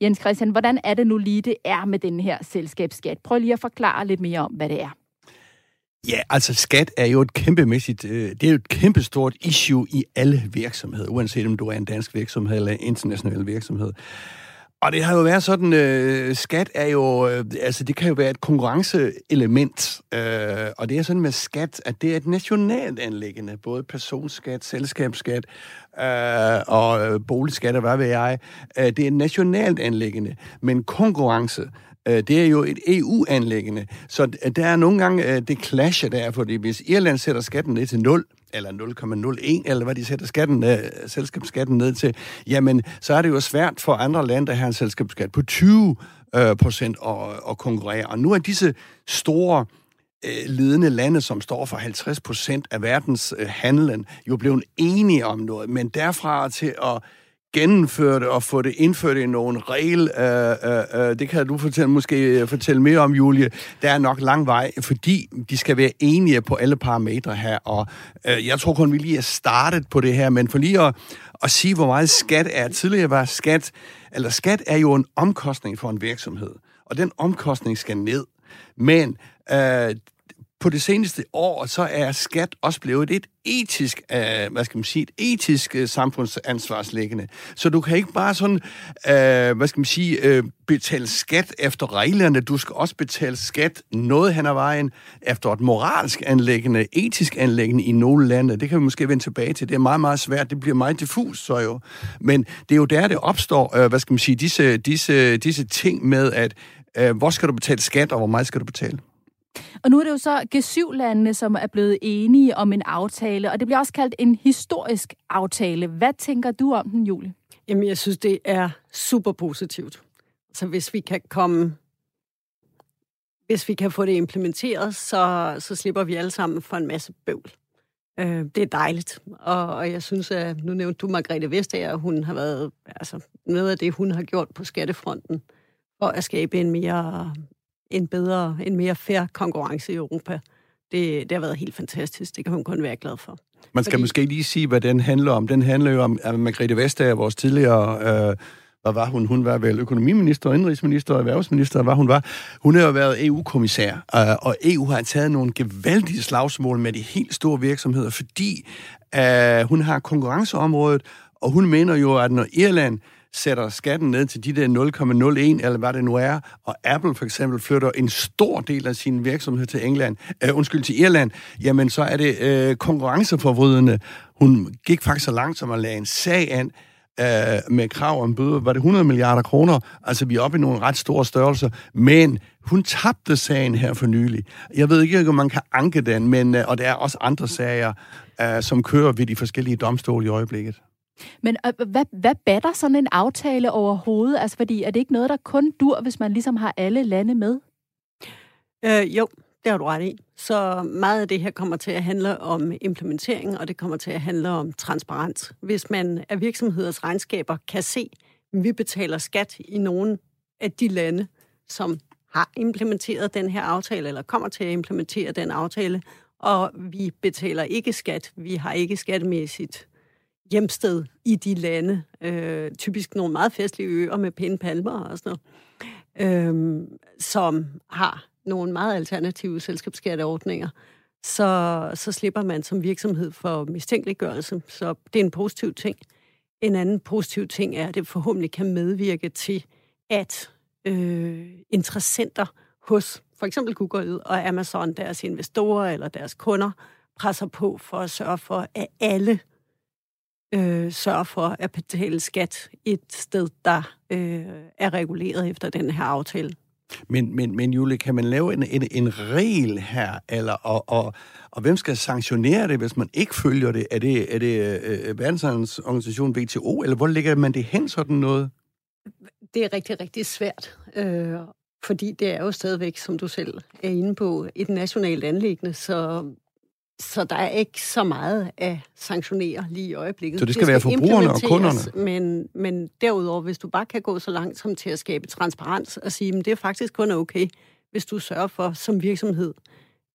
Jens Christian, hvordan er det nu lige, det er med den her selskabsskat? Prøv lige at forklare lidt mere om, hvad det er. Ja, altså skat er jo et kæmpemæssigt, øh, det er jo et kæmpestort issue i alle virksomheder, uanset om du er en dansk virksomhed eller en international virksomhed. Og det har jo været sådan, øh, skat er jo, øh, altså det kan jo være et konkurrenceelement, øh, og det er sådan med skat, at det er et nationalt anlæggende, både personskat, selskabsskat øh, og øh, boligskat og hvad ved jeg. Øh, det er et nationalt anlæggende, men konkurrence, øh, det er jo et EU-anlæggende. Så der er nogle gange øh, det clasher der, fordi hvis Irland sætter skatten ned til 0, eller 0,01, eller hvad de sætter skatten, uh, selskabsskatten ned til, jamen, så er det jo svært for andre lande, der har en selskabsskat på 20 uh, øh, procent at, at konkurrere. Og nu er disse store øh, ledende lande, som står for 50 procent af verdens uh, jo blevet enige om noget, men derfra til at gennemføre det og få det indført i nogle regel, øh, øh, øh, det kan du fortælle, måske øh, fortælle mere om, Julie. Der er nok lang vej, fordi de skal være enige på alle parametre her, og øh, jeg tror kun, vi lige er startet på det her, men for lige at, at sige, hvor meget skat er. Tidligere var skat, eller skat er jo en omkostning for en virksomhed, og den omkostning skal ned. Men øh, på det seneste år, så er skat også blevet et etisk, øh, hvad skal man sige, et etisk øh, samfundsansvarslæggende. Så du kan ikke bare sådan, øh, hvad skal man sige, øh, betale skat efter reglerne. Du skal også betale skat noget hen ad vejen efter et moralsk anlæggende, etisk anlæggende i nogle lande. Det kan vi måske vende tilbage til. Det er meget, meget svært. Det bliver meget diffus, så jo. Men det er jo der, det opstår, øh, hvad skal man sige, disse, disse, disse ting med, at øh, hvor skal du betale skat, og hvor meget skal du betale? Og nu er det jo så G7-landene, som er blevet enige om en aftale, og det bliver også kaldt en historisk aftale. Hvad tænker du om den, Julie? Jamen, jeg synes, det er super positivt. Så hvis vi kan komme hvis vi kan få det implementeret, så, så slipper vi alle sammen for en masse bøvl. Øh, det er dejligt, og, og jeg synes, at nu nævnte du Margrethe Vestager, hun har været, altså noget af det, hun har gjort på skattefronten, for at skabe en mere en bedre, en mere fair konkurrence i Europa. Det, det har været helt fantastisk. Det kan hun kun være glad for. Man skal Fordi... måske lige sige, hvad den handler om. Den handler jo om at Margrethe Vestager, vores tidligere... Øh, hvad var hun? Hun var vel økonomiminister, indrigsminister og erhvervsminister, hvad hun var. Hun har jo været EU-kommissær, øh, og EU har taget nogle gevaldige slagsmål med de helt store virksomheder, fordi øh, hun har konkurrenceområdet, og hun mener jo, at når Irland sætter skatten ned til de der 0,01, eller hvad det nu er, og Apple for eksempel flytter en stor del af sin virksomhed til England, øh, undskyld, til Irland, jamen så er det øh, konkurrenceforvridende. Hun gik faktisk så langt som at lade en sag an, øh, med krav om bøde, var det 100 milliarder kroner? Altså, vi er oppe i nogle ret store størrelser, men hun tabte sagen her for nylig. Jeg ved ikke, om man kan anke den, men, øh, og der er også andre sager, øh, som kører ved de forskellige domstole i øjeblikket. Men øh, hvad, hvad batter sådan en aftale overhovedet? Altså, fordi er det ikke noget, der kun dur, hvis man ligesom har alle lande med? Øh, jo, det har du ret i. Så meget af det her kommer til at handle om implementering, og det kommer til at handle om transparens. Hvis man af virksomheders regnskaber kan se, at vi betaler skat i nogle af de lande, som har implementeret den her aftale, eller kommer til at implementere den aftale, og vi betaler ikke skat. Vi har ikke skattemæssigt hjemsted i de lande. Øh, typisk nogle meget festlige øer med pæne palmer og sådan noget, øh, som har nogle meget alternative selskabsskatteordninger. Så, så slipper man som virksomhed for mistænkeliggørelse. Så det er en positiv ting. En anden positiv ting er, at det forhåbentlig kan medvirke til, at øh, interessenter hos for eksempel Google og Amazon, deres investorer eller deres kunder, presser på for at sørge for, at alle øh, sørger for at betale skat et sted, der øh, er reguleret efter den her aftale. Men, men, men Julie, kan man lave en, en, en regel her, eller, og, og, og hvem skal sanktionere det, hvis man ikke følger det? Er det, er det øh, verdensorganisation WTO, eller hvor ligger man det hen sådan noget? Det er rigtig, rigtig svært, øh, fordi det er jo stadigvæk, som du selv er inde på, et nationalt anlæggende, så så der er ikke så meget at sanktionere lige i øjeblikket. Så det skal, det skal være forbrugerne og kunderne? Men, men derudover, hvis du bare kan gå så langt som til at skabe transparens og sige, at det er faktisk kun okay, hvis du sørger for som virksomhed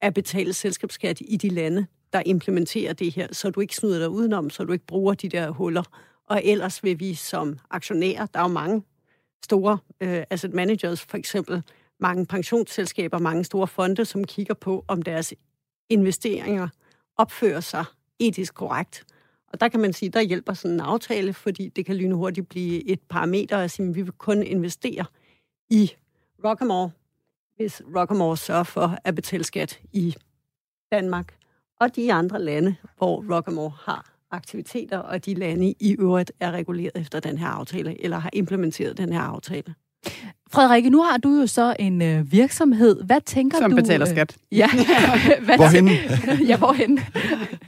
at betale selskabsskat i de lande, der implementerer det her, så du ikke snyder dig udenom, så du ikke bruger de der huller. Og ellers vil vi som aktionærer, der er jo mange store øh, asset managers for eksempel, mange pensionsselskaber, mange store fonde, som kigger på, om deres investeringer opfører sig etisk korrekt. Og der kan man sige, der hjælper sådan en aftale, fordi det kan lynhurtigt blive et parameter at sige, at vi vil kun investere i Rockamore, hvis Rockamore sørger for at betale skat i Danmark og de andre lande, hvor Rockamore har aktiviteter, og de lande i øvrigt er reguleret efter den her aftale, eller har implementeret den her aftale. Frederikke, nu har du jo så en øh, virksomhed. Hvad tænker Som du... Som betaler øh, skat. Øh, ja. hvad hvorhen? ja, hvorhen?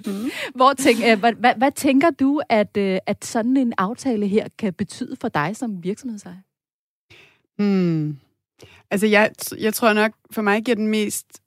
mm. Hvor tænk, øh, hvad, hvad, hvad tænker du, at, øh, at sådan en aftale her kan betyde for dig som virksomhedsejer? Hmm. Altså, jeg, jeg tror nok, for mig giver den mest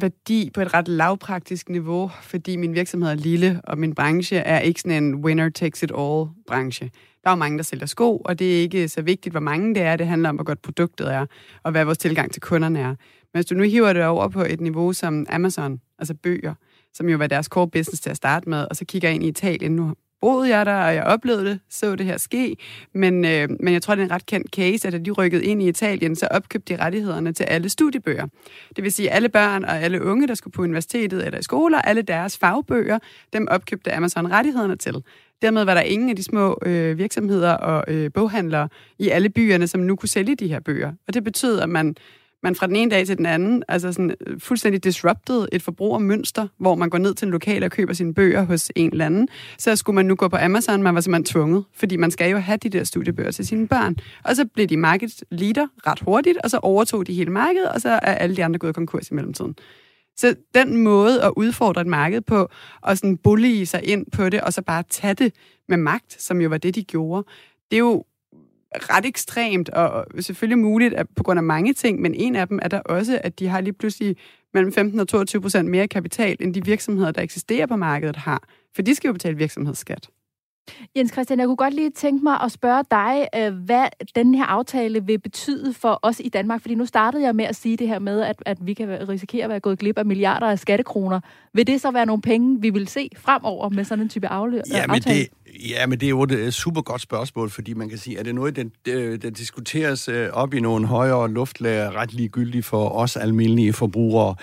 værdi på et ret lavpraktisk niveau, fordi min virksomhed er lille, og min branche er ikke sådan en winner-takes-it-all-branche. Der er jo mange, der sælger sko, og det er ikke så vigtigt, hvor mange det er. Det handler om, hvor godt produktet er, og hvad vores tilgang til kunderne er. Men hvis du nu hiver det over på et niveau som Amazon, altså bøger, som jo var deres core business til at starte med, og så kigger ind i Italien. Nu boede jeg der, og jeg oplevede det, så det her ske. Men, øh, men jeg tror, det er en ret kendt case, at da de rykkede ind i Italien, så opkøbte de rettighederne til alle studiebøger. Det vil sige, alle børn og alle unge, der skulle på universitetet eller i skoler, alle deres fagbøger, dem opkøbte Amazon rettighederne til. Dermed var der ingen af de små øh, virksomheder og øh, boghandlere i alle byerne, som nu kunne sælge de her bøger. Og det betød, at man man fra den ene dag til den anden, altså sådan øh, fuldstændig disrupted et forbrugermønster, hvor man går ned til en lokal og køber sine bøger hos en eller anden. Så skulle man nu gå på Amazon, man var simpelthen tvunget, fordi man skal jo have de der studiebøger til sine børn. Og så blev de market leader ret hurtigt, og så overtog de hele markedet, og så er alle de andre gået konkurs i mellemtiden. Så den måde at udfordre et marked på, og sådan bullige sig ind på det, og så bare tage det med magt, som jo var det, de gjorde, det er jo ret ekstremt, og selvfølgelig muligt at, på grund af mange ting, men en af dem er der også, at de har lige pludselig mellem 15 og 22 procent mere kapital, end de virksomheder, der eksisterer på markedet, har. For de skal jo betale virksomhedsskat. Jens Christian, jeg kunne godt lige tænke mig at spørge dig, øh, hvad den her aftale vil betyde for os i Danmark. Fordi nu startede jeg med at sige det her med, at, at vi kan risikere at være gået glip af milliarder af skattekroner. Vil det så være nogle penge, vi vil se fremover med sådan en type afle- ja, men aftale? Det, ja, men det er jo et øh, super godt spørgsmål, fordi man kan sige, er det noget, der, øh, der diskuteres øh, op i nogle højere luftlag, ret ligegyldigt for os almindelige forbrugere,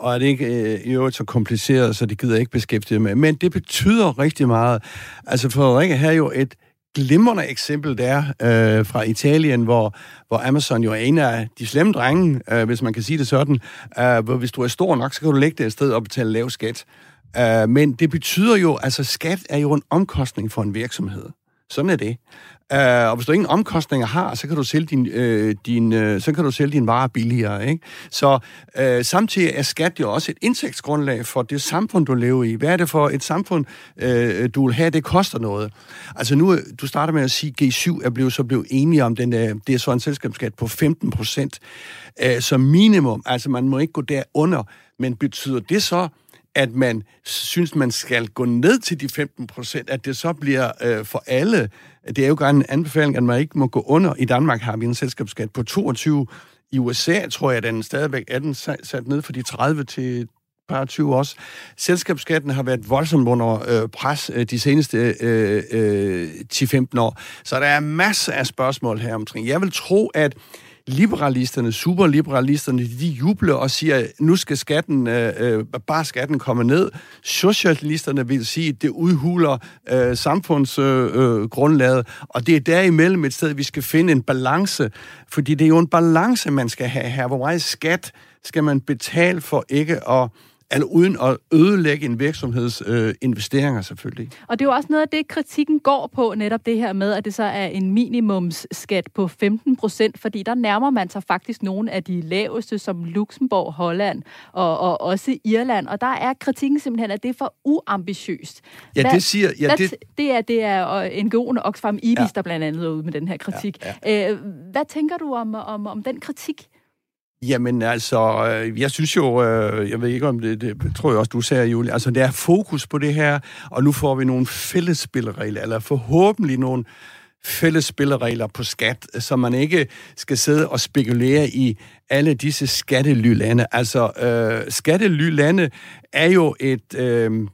og er det ikke i øvrigt så kompliceret, så det gider jeg ikke beskæftige med. Men det betyder rigtig meget. Altså, Frederikke har jo et glimrende eksempel der øh, fra Italien, hvor, hvor Amazon jo er en af de slemme drenge, øh, hvis man kan sige det sådan, øh, hvor hvis du er stor nok, så kan du lægge det et sted og betale lav skat. Øh, men det betyder jo, altså skat er jo en omkostning for en virksomhed. Sådan er det. Uh, og hvis du ingen omkostninger har, så kan du sælge din, uh, din, uh, så kan du sælge din varer billigere. Ikke? Så uh, samtidig er skat jo også et indtægtsgrundlag for det samfund, du lever i. Hvad er det for et samfund, uh, du vil have? Det koster noget. Altså nu, du starter med at sige, at G7 er blevet, så blevet enige om den, uh, det er så en selskabsskat på 15 procent uh, som minimum. Altså man må ikke gå derunder. Men betyder det så, at man synes, man skal gå ned til de 15 procent, at det så bliver øh, for alle. Det er jo gerne en anbefaling, at man ikke må gå under. I Danmark har vi en selskabsskat på 22. I USA tror jeg, at den stadigvæk er den sat ned fra de 30 til par 20 også. Selskabsskatten har været voldsomt under øh, pres øh, de seneste øh, øh, 10-15 år. Så der er masser af spørgsmål her omkring. Jeg vil tro, at liberalisterne, superliberalisterne, de jubler og siger, nu skal skatten, øh, øh, bare skatten komme ned. Socialisterne vil sige, at det udhuler øh, samfundsgrundlaget, øh, øh, og det er derimellem et sted, vi skal finde en balance, fordi det er jo en balance, man skal have her. Hvor meget skat skal man betale for ikke at eller uden at ødelægge en virksomheds øh, investeringer selvfølgelig. Og det er jo også noget af det, kritikken går på, netop det her med, at det så er en minimumsskat på 15 procent, fordi der nærmer man sig faktisk nogle af de laveste, som Luxembourg, Holland og, og også Irland. Og der er kritikken simpelthen, at det er for uambitiøst. Ja, hvad, det siger... Ja, hvad, det... det er, det er NGO'en Oxfam Ibis, ja. der blandt andet er ude med den her kritik. Ja, ja. Øh, hvad tænker du om, om, om den kritik? Jamen altså, øh, jeg synes jo, øh, jeg ved ikke om det, det tror jeg også, du sagde, Julie, altså der er fokus på det her, og nu får vi nogle fælles spilleregler, eller forhåbentlig nogle fælles spilleregler på skat, så man ikke skal sidde og spekulere i alle disse skattelylande. Altså, øh, skattelylande er jo et... Øh,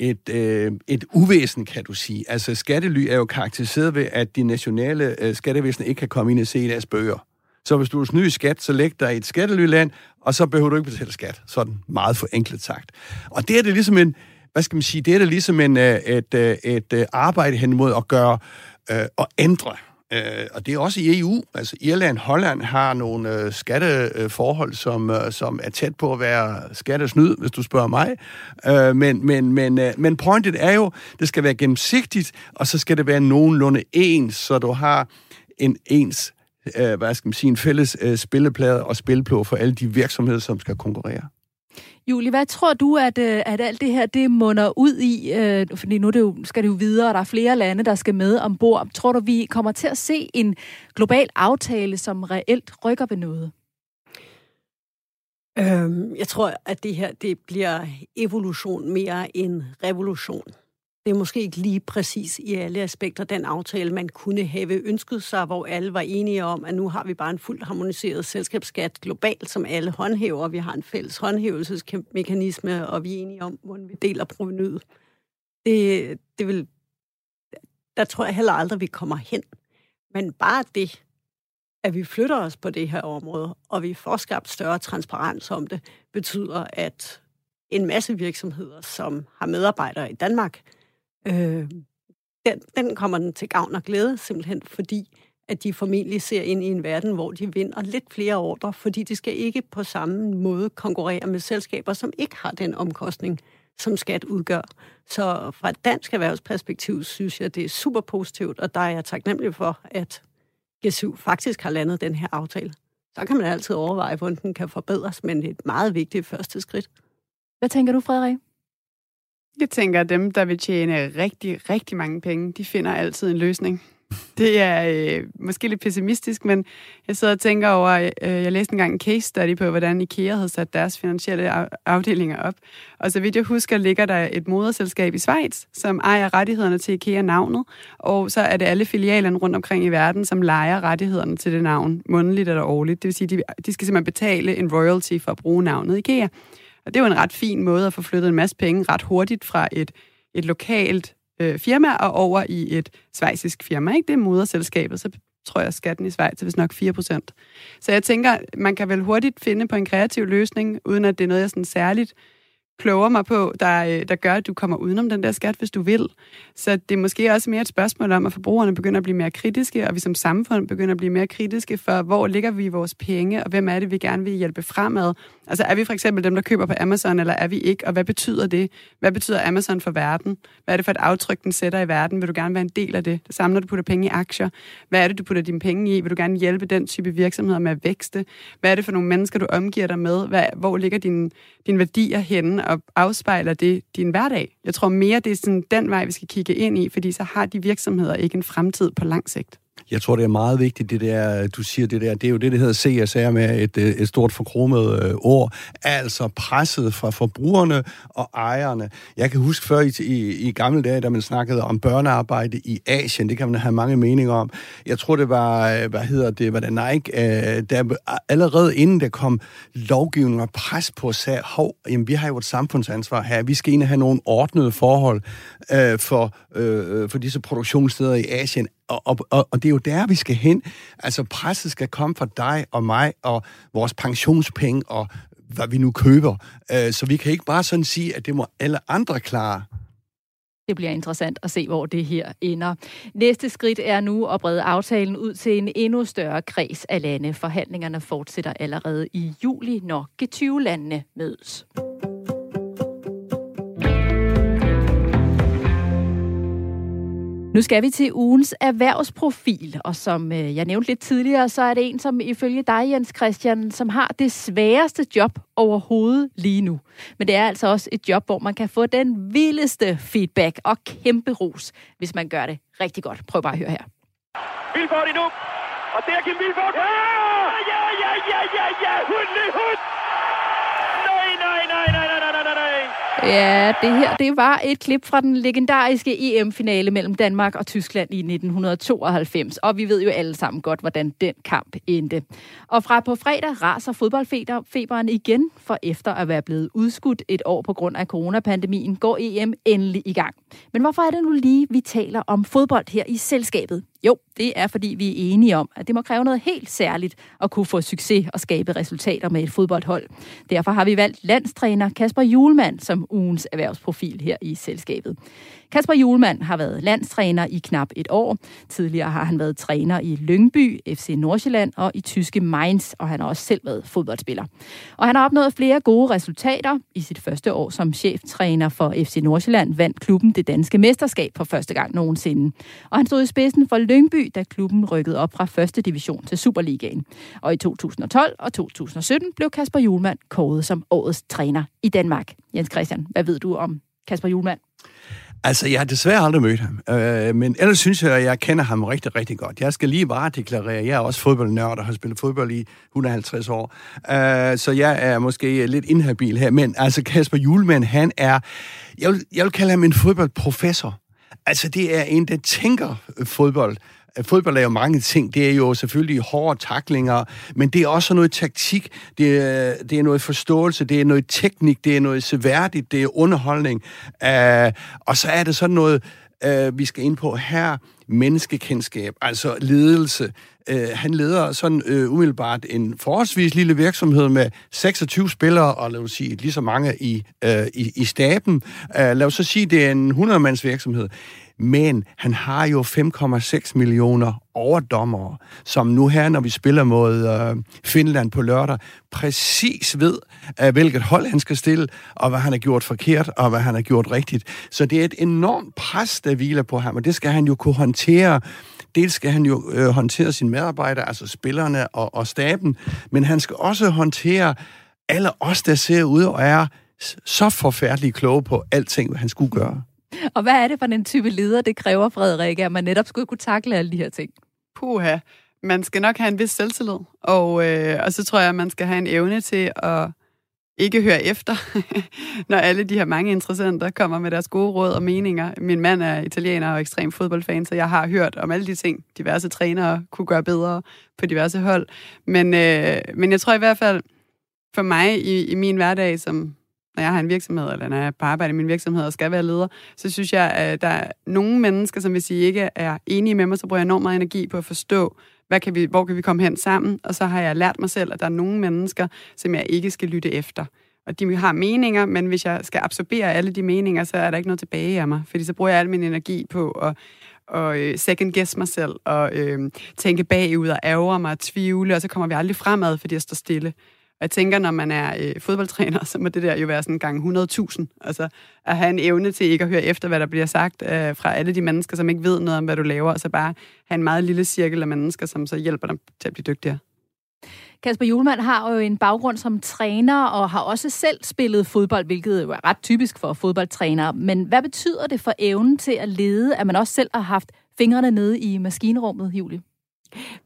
et, øh, et uvæsen, kan du sige. Altså, skattely er jo karakteriseret ved, at de nationale øh, skattevæsener ikke kan komme ind og se deres bøger. Så hvis du er sny i skat, så læg dig i et skattelyland, og så behøver du ikke betale skat. Sådan meget forenklet sagt. Og det er det ligesom en, hvad skal man sige, det er det ligesom en, øh, et, øh, et, et arbejde hen mod at gøre og ændre Øh, og det er også i EU. Altså Irland, Holland har nogle øh, skatteforhold, som, øh, som er tæt på at være skattesnyd, hvis du spørger mig. Øh, men, men, men, øh, men pointet er jo, det skal være gennemsigtigt, og så skal det være nogenlunde ens, så du har en ens øh, hvad skal man sige, en fælles øh, spilleplade og spilplå for alle de virksomheder, som skal konkurrere. Julie, hvad tror du, at, øh, at alt det her det munder ud i? Øh, fordi nu det jo, skal det jo videre, og der er flere lande, der skal med ombord. Tror du, vi kommer til at se en global aftale, som reelt rykker ved noget? Øhm, jeg tror, at det her det bliver evolution mere end revolution det er måske ikke lige præcis i alle aspekter den aftale, man kunne have ønsket sig, hvor alle var enige om, at nu har vi bare en fuldt harmoniseret selskabsskat globalt, som alle håndhæver. Vi har en fælles håndhævelsesmekanisme, og vi er enige om, hvordan vi deler provenyet. Det, det vil, der tror jeg heller aldrig, vi kommer hen. Men bare det, at vi flytter os på det her område, og vi får skabt større transparens om det, betyder, at en masse virksomheder, som har medarbejdere i Danmark, øh, den, den kommer den til gavn og glæde, simpelthen fordi, at de formentlig ser ind i en verden, hvor de vinder lidt flere ordre, fordi de skal ikke på samme måde konkurrere med selskaber, som ikke har den omkostning, som skat udgør. Så fra et dansk erhvervsperspektiv synes jeg, det er super positivt, og der er jeg taknemmelig for, at G7 faktisk har landet den her aftale. Så kan man altid overveje, hvordan den kan forbedres, men det er et meget vigtigt første skridt. Hvad tænker du, Frederik? Jeg tænker, at dem, der vil tjene rigtig, rigtig mange penge, de finder altid en løsning. Det er øh, måske lidt pessimistisk, men jeg sidder og tænker over, øh, jeg læste engang en case study på, hvordan IKEA havde sat deres finansielle afdelinger op. Og så vidt jeg husker, ligger der et moderselskab i Schweiz, som ejer rettighederne til IKEA-navnet, og så er det alle filialerne rundt omkring i verden, som leger rettighederne til det navn, månedligt eller årligt. Det vil sige, de, de skal simpelthen betale en royalty for at bruge navnet IKEA. Og det er jo en ret fin måde at få flyttet en masse penge ret hurtigt fra et, et lokalt øh, firma og over i et svejsisk firma. Ikke? Det er moderselskabet, så tror jeg, skatten i Schweiz er vist nok 4% Så jeg tænker, man kan vel hurtigt finde på en kreativ løsning, uden at det er noget, jeg sådan særligt kloger mig på, der, øh, der gør, at du kommer udenom den der skat, hvis du vil. Så det er måske også mere et spørgsmål om, at forbrugerne begynder at blive mere kritiske, og vi som samfund begynder at blive mere kritiske for, hvor ligger vi vores penge, og hvem er det, vi gerne vil hjælpe fremad. Altså er vi for eksempel dem, der køber på Amazon, eller er vi ikke, og hvad betyder det? Hvad betyder Amazon for verden? Hvad er det for et aftryk, den sætter i verden? Vil du gerne være en del af det? Det samme, når du putter penge i aktier. Hvad er det, du putter dine penge i? Vil du gerne hjælpe den type virksomheder med at vækste? Hvad er det for nogle mennesker, du omgiver dig med? Hvad, hvor ligger dine, din værdier henne? Og afspejler det din hverdag. Jeg tror mere, det er sådan den vej, vi skal kigge ind i, fordi så har de virksomheder ikke en fremtid på lang sigt. Jeg tror, det er meget vigtigt, det der, du siger det der, det er jo det, der hedder CSR med et, øh, et stort forkromet øh, ord, altså presset fra forbrugerne og ejerne. Jeg kan huske før i, i, i gamle dage, da man snakkede om børnearbejde i Asien, det kan man have mange meninger om. Jeg tror, det var, øh, hvad hedder det, var det Nike, øh, der allerede inden der kom lovgivning og pres på, sagde, hov, jamen, vi har jo et samfundsansvar her, vi skal ind og have nogle ordnede forhold øh, for, øh, øh for disse produktionssteder i Asien og, og, og, og det er jo der, vi skal hen. Altså, presset skal komme fra dig og mig og vores pensionspenge og hvad vi nu køber. Øh, så vi kan ikke bare sådan sige, at det må alle andre klare. Det bliver interessant at se, hvor det her ender. Næste skridt er nu at brede aftalen ud til en endnu større kreds af lande. Forhandlingerne fortsætter allerede i juli, når G20-landene mødes. Nu skal vi til ugens erhvervsprofil, og som øh, jeg nævnte lidt tidligere, så er det en, som ifølge dig, Jens Christian, som har det sværeste job overhovedet lige nu. Men det er altså også et job, hvor man kan få den vildeste feedback og kæmpe ros, hvis man gør det rigtig godt. Prøv bare at høre her. Vilfort endnu, og der Kim Vilfort. Ja, ja, ja, ja, ja, ja, hund, hund. Ja, det her det var et klip fra den legendariske EM-finale mellem Danmark og Tyskland i 1992, og vi ved jo alle sammen godt, hvordan den kamp endte. Og fra på fredag raser fodboldfeberen igen, for efter at være blevet udskudt et år på grund af coronapandemien, går EM endelig i gang. Men hvorfor er det nu lige, vi taler om fodbold her i selskabet? Jo, det er fordi, vi er enige om, at det må kræve noget helt særligt at kunne få succes og skabe resultater med et fodboldhold. Derfor har vi valgt landstræner Kasper Julemand som ugens erhvervsprofil her i selskabet. Kasper Julemand har været landstræner i knap et år. Tidligere har han været træner i Lyngby, FC Nordsjælland og i tyske Mainz, og han har også selv været fodboldspiller. Og han har opnået flere gode resultater. I sit første år som cheftræner for FC Nordsjælland vandt klubben det danske mesterskab for første gang nogensinde. Og han stod i spidsen for Lyngby, da klubben rykkede op fra første division til Superligaen. Og i 2012 og 2017 blev Kasper Julemand kåret som årets træner i Danmark. Jens Christian, hvad ved du om Kasper Julemand? Altså, jeg har desværre aldrig mødt ham, øh, men ellers synes jeg, at jeg kender ham rigtig, rigtig godt. Jeg skal lige bare deklarere, jeg er også fodboldnørd og har spillet fodbold i 150 år, øh, så jeg er måske lidt inhabil her, men altså Kasper Julemand, han er, jeg vil, jeg vil kalde ham en fodboldprofessor. Altså, det er en, der tænker fodbold, fodbold er jo mange ting. Det er jo selvfølgelig hårde taklinger, men det er også noget taktik, det er, det er noget forståelse, det er noget teknik, det er noget seværdigt, det er underholdning. Uh, og så er det sådan noget, uh, vi skal ind på her, menneskekendskab, altså ledelse. Uh, han leder sådan uh, umiddelbart en forholdsvis lille virksomhed med 26 spillere, og lad os sige lige så mange i, uh, i, i staben. Uh, lad os så sige, det er en 100-mands virksomhed. Men han har jo 5,6 millioner overdommere, som nu her, når vi spiller mod øh, Finland på lørdag, præcis ved, øh, hvilket hold han skal stille, og hvad han har gjort forkert, og hvad han har gjort rigtigt. Så det er et enormt pres, der hviler på ham, og det skal han jo kunne håndtere. Dels skal han jo øh, håndtere sine medarbejdere, altså spillerne og, og staben, men han skal også håndtere alle os, der ser ud og er så forfærdeligt kloge på alting, hvad han skulle gøre. Og hvad er det for en type leder, det kræver, Frederik, at man netop skulle kunne takle alle de her ting? Puha. Man skal nok have en vis selvtillid, og, øh, og så tror jeg, at man skal have en evne til at ikke høre efter, når alle de her mange interessenter kommer med deres gode råd og meninger. Min mand er italiener og ekstrem fodboldfan, så jeg har hørt om alle de ting, diverse trænere kunne gøre bedre på diverse hold. Men, øh, men jeg tror i hvert fald, for mig i, i min hverdag som når jeg har en virksomhed, eller når jeg er på arbejde i min virksomhed og skal være leder, så synes jeg, at der er nogle mennesker, som hvis I ikke er enige med mig, så bruger jeg enormt meget energi på at forstå, hvad kan vi, hvor kan vi komme hen sammen, og så har jeg lært mig selv, at der er nogle mennesker, som jeg ikke skal lytte efter. og de har meninger, men hvis jeg skal absorbere alle de meninger, så er der ikke noget tilbage af mig, fordi så bruger jeg al min energi på at og øh, second guess mig selv, og øh, tænke bagud og ærger mig og tvivle, og så kommer vi aldrig fremad, fordi jeg står stille. Og jeg tænker, når man er øh, fodboldtræner, så må det der jo være sådan en gang 100.000. Altså at have en evne til ikke at høre efter, hvad der bliver sagt øh, fra alle de mennesker, som ikke ved noget om, hvad du laver, og så bare have en meget lille cirkel af mennesker, som så hjælper dem til at blive dygtigere. Kasper Julemand har jo en baggrund som træner og har også selv spillet fodbold, hvilket jo er ret typisk for fodboldtrænere. Men hvad betyder det for evnen til at lede, at man også selv har haft fingrene nede i maskinrummet, Julie?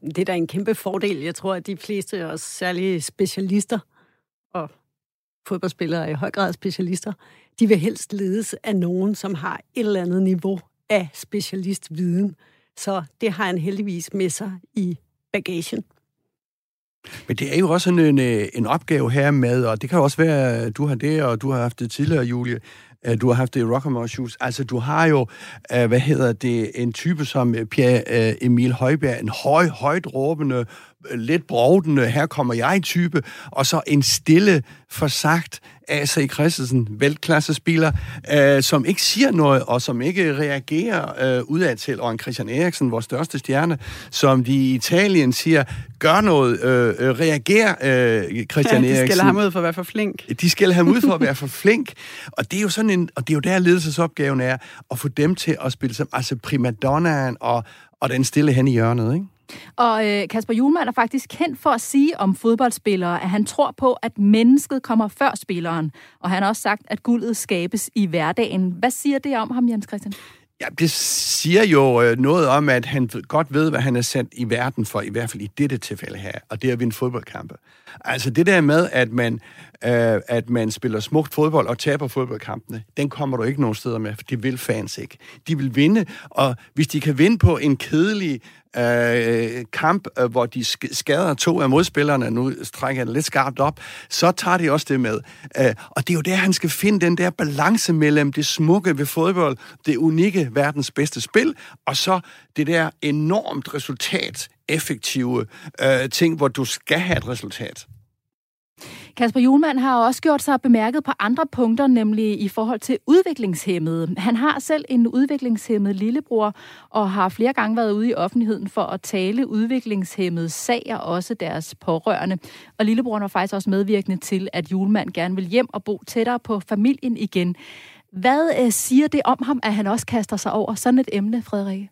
Det er da en kæmpe fordel. Jeg tror, at de fleste, os særlige specialister, og fodboldspillere er i høj grad specialister, de vil helst ledes af nogen, som har et eller andet niveau af specialistviden. Så det har han heldigvis med sig i bagagen. Men det er jo også en, en, en opgave her med, og det kan også være, at du har det, og du har haft det tidligere, Julie, Øh, du har haft det i Rockamore Shoes. Altså, du har jo, øh, hvad hedder det, en type som Pierre øh, Emil Højbjerg, en høj, højt råbende, lidt brovdende, her kommer jeg type, og så en stille, forsagt A.C. Christensen, velklassespiller, øh, som ikke siger noget, og som ikke reagerer øh, udad til, og en Christian Eriksen, vores største stjerne, som de i Italien siger, gør noget, øh, øh reager øh, Christian ja, de Eriksen. De skælder ham ud for at være for flink. De skælder ham ud for at være for flink, og det er jo sådan en, og det er jo der ledelsesopgaven er, at få dem til at spille som, altså primadonnaen og, og den stille hen i hjørnet, ikke? Og øh, Kasper Julemand er faktisk kendt for at sige om fodboldspillere, at han tror på, at mennesket kommer før spilleren. Og han har også sagt, at guldet skabes i hverdagen. Hvad siger det om ham, Jens Christian? Ja, det siger jo øh, noget om, at han godt ved, hvad han er sendt i verden for, i hvert fald i dette tilfælde her, og det er at vinde fodboldkampe. Altså det der med, at man, øh, at man spiller smukt fodbold og taber fodboldkampene, den kommer du ikke nogen steder med, for det vil fans ikke. De vil vinde, og hvis de kan vinde på en kedelig øh, kamp, øh, hvor de skader to af modspillerne, nu trækker jeg det lidt skarpt op, så tager de også det med. Øh, og det er jo der, han skal finde den der balance mellem det smukke ved fodbold, det unikke verdens bedste spil, og så det der enormt resultat, effektive øh, ting, hvor du skal have et resultat. Kasper Julemand har også gjort sig bemærket på andre punkter, nemlig i forhold til udviklingshemmede. Han har selv en udviklingshemmet lillebror, og har flere gange været ude i offentligheden for at tale udviklingshemmede sager, også deres pårørende. Og lillebroren var faktisk også medvirkende til, at Julemand gerne vil hjem og bo tættere på familien igen. Hvad øh, siger det om ham, at han også kaster sig over sådan et emne, Frederik?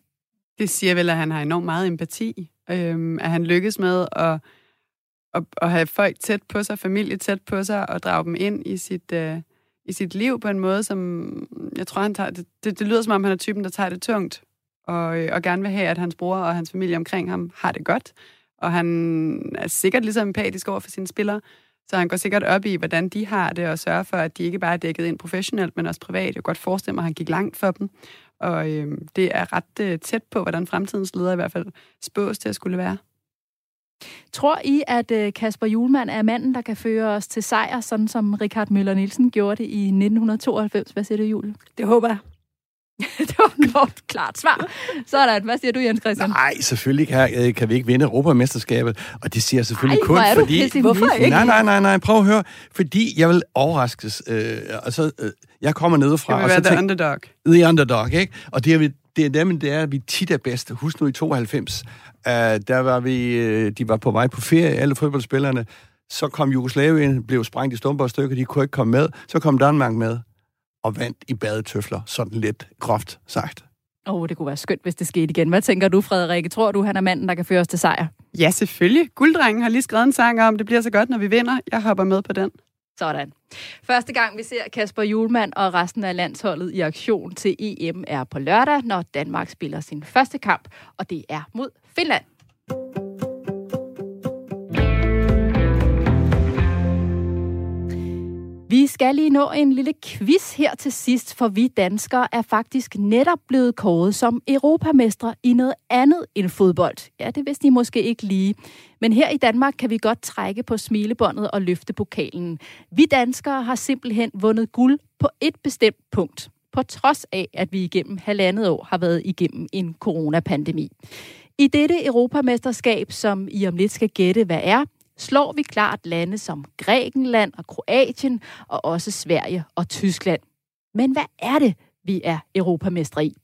Det siger vel, at han har enormt meget empati. Øhm, at han lykkes med at at, at have folk tæt på sig, familie tæt på sig, og drage dem ind i sit, øh, i sit liv på en måde, som mm, jeg tror, han tager, det, det, det lyder som om, han er typen, der tager det tungt, og, øh, og gerne vil have, at hans bror og hans familie omkring ham har det godt. Og han er sikkert ligesom empatisk over for sine spillere, så han går sikkert op i, hvordan de har det, og sørger for, at de ikke bare er dækket ind professionelt, men også privat. Jeg kan godt forestille mig, at han gik langt for dem. Og øh, det er ret øh, tæt på, hvordan fremtidens leder i hvert fald spås til at skulle være. Tror I, at øh, Kasper Julemand er manden, der kan føre os til sejr, sådan som Richard Møller Nielsen gjorde det i 1992? Hvad siger du, Julie? Det håber jeg. det var et kort, klart svar. Sådan, hvad siger du, Jens Christian? Nej, selvfølgelig kan, øh, kan vi ikke vinde Europamesterskabet, og det siger jeg selvfølgelig Ej, kun, fordi... Hvorfor ikke? Nej, nej, nej, nej, prøv at høre. Fordi jeg vil overraskes. Øh, altså, øh, jeg kommer ned fra... Det vil være the underdog. The underdog, ikke? Og det er, det er dem, det er, at vi tit er bedst. Husk nu i 92, uh, der var vi, uh, de var på vej på ferie, alle fodboldspillerne. Så kom Jugoslavien, blev sprængt i stumper og stykker, de kunne ikke komme med. Så kom Danmark med og vandt i badetøfler, sådan lidt groft sagt. Åh, oh, det kunne være skønt, hvis det skete igen. Hvad tænker du, Frederikke? Tror du, han er manden, der kan føre os til sejr? Ja, selvfølgelig. Gulddrengen har lige skrevet en sang om, det bliver så godt, når vi vinder. Jeg hopper med på den. Sådan. Første gang, vi ser Kasper Julemand og resten af landsholdet i aktion til EM er på lørdag, når Danmark spiller sin første kamp, og det er mod Finland. Vi skal lige nå en lille quiz her til sidst, for vi danskere er faktisk netop blevet kåret som europamestre i noget andet end fodbold. Ja, det vidste I måske ikke lige. Men her i Danmark kan vi godt trække på smilebåndet og løfte pokalen. Vi danskere har simpelthen vundet guld på et bestemt punkt, på trods af, at vi igennem halvandet år har været igennem en coronapandemi. I dette europamesterskab, som I om lidt skal gætte, hvad er, slår vi klart lande som Grækenland og Kroatien, og også Sverige og Tyskland. Men hvad er det, vi er europamester i?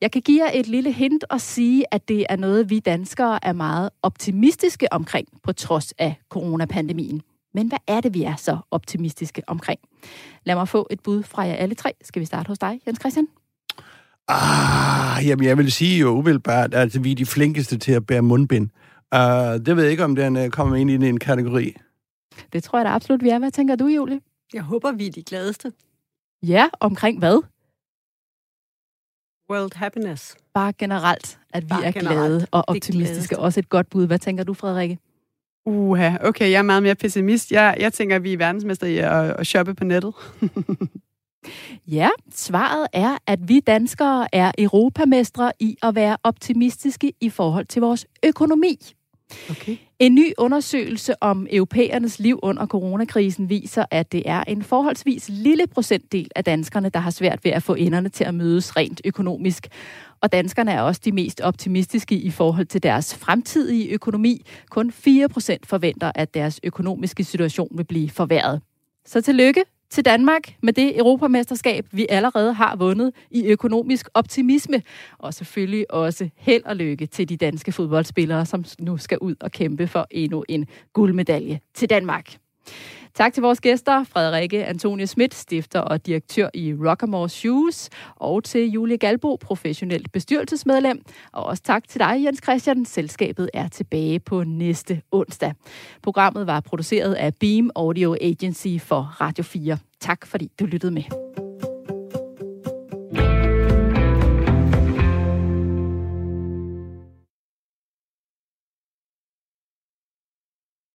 Jeg kan give jer et lille hint og sige, at det er noget, vi danskere er meget optimistiske omkring, på trods af coronapandemien. Men hvad er det, vi er så optimistiske omkring? Lad mig få et bud fra jer alle tre. Skal vi starte hos dig, Jens Christian? Ah, jamen jeg vil sige jo umiddelbart, at vi er de flinkeste til at bære mundbind. Uh, det ved jeg ikke, om den uh, kommer ind i en kategori. Det tror jeg da absolut, vi er. Hvad tænker du, Julie? Jeg håber, vi er de gladeste. Ja, omkring hvad? World Happiness. Bare generelt, at vi Bare er generelt. glade og optimistiske. gladeste. Også et godt bud. Hvad tænker du, Frederikke? Uha, okay, jeg er meget mere pessimist. Jeg, jeg tænker, at vi er verdensmester i at, at shoppe på nettet. Ja, svaret er, at vi danskere er europamestre i at være optimistiske i forhold til vores økonomi. Okay. En ny undersøgelse om europæernes liv under coronakrisen viser, at det er en forholdsvis lille procentdel af danskerne, der har svært ved at få enderne til at mødes rent økonomisk. Og danskerne er også de mest optimistiske i forhold til deres fremtidige økonomi. Kun 4 procent forventer, at deres økonomiske situation vil blive forværret. Så tillykke til Danmark med det europamesterskab, vi allerede har vundet i økonomisk optimisme. Og selvfølgelig også held og lykke til de danske fodboldspillere, som nu skal ud og kæmpe for endnu en guldmedalje til Danmark. Tak til vores gæster, Frederikke Antonie Schmidt, stifter og direktør i Rockamore Shoes, og til Julie Galbo, professionelt bestyrelsesmedlem. Og også tak til dig, Jens Christian. Selskabet er tilbage på næste onsdag. Programmet var produceret af Beam Audio Agency for Radio 4. Tak fordi du lyttede med.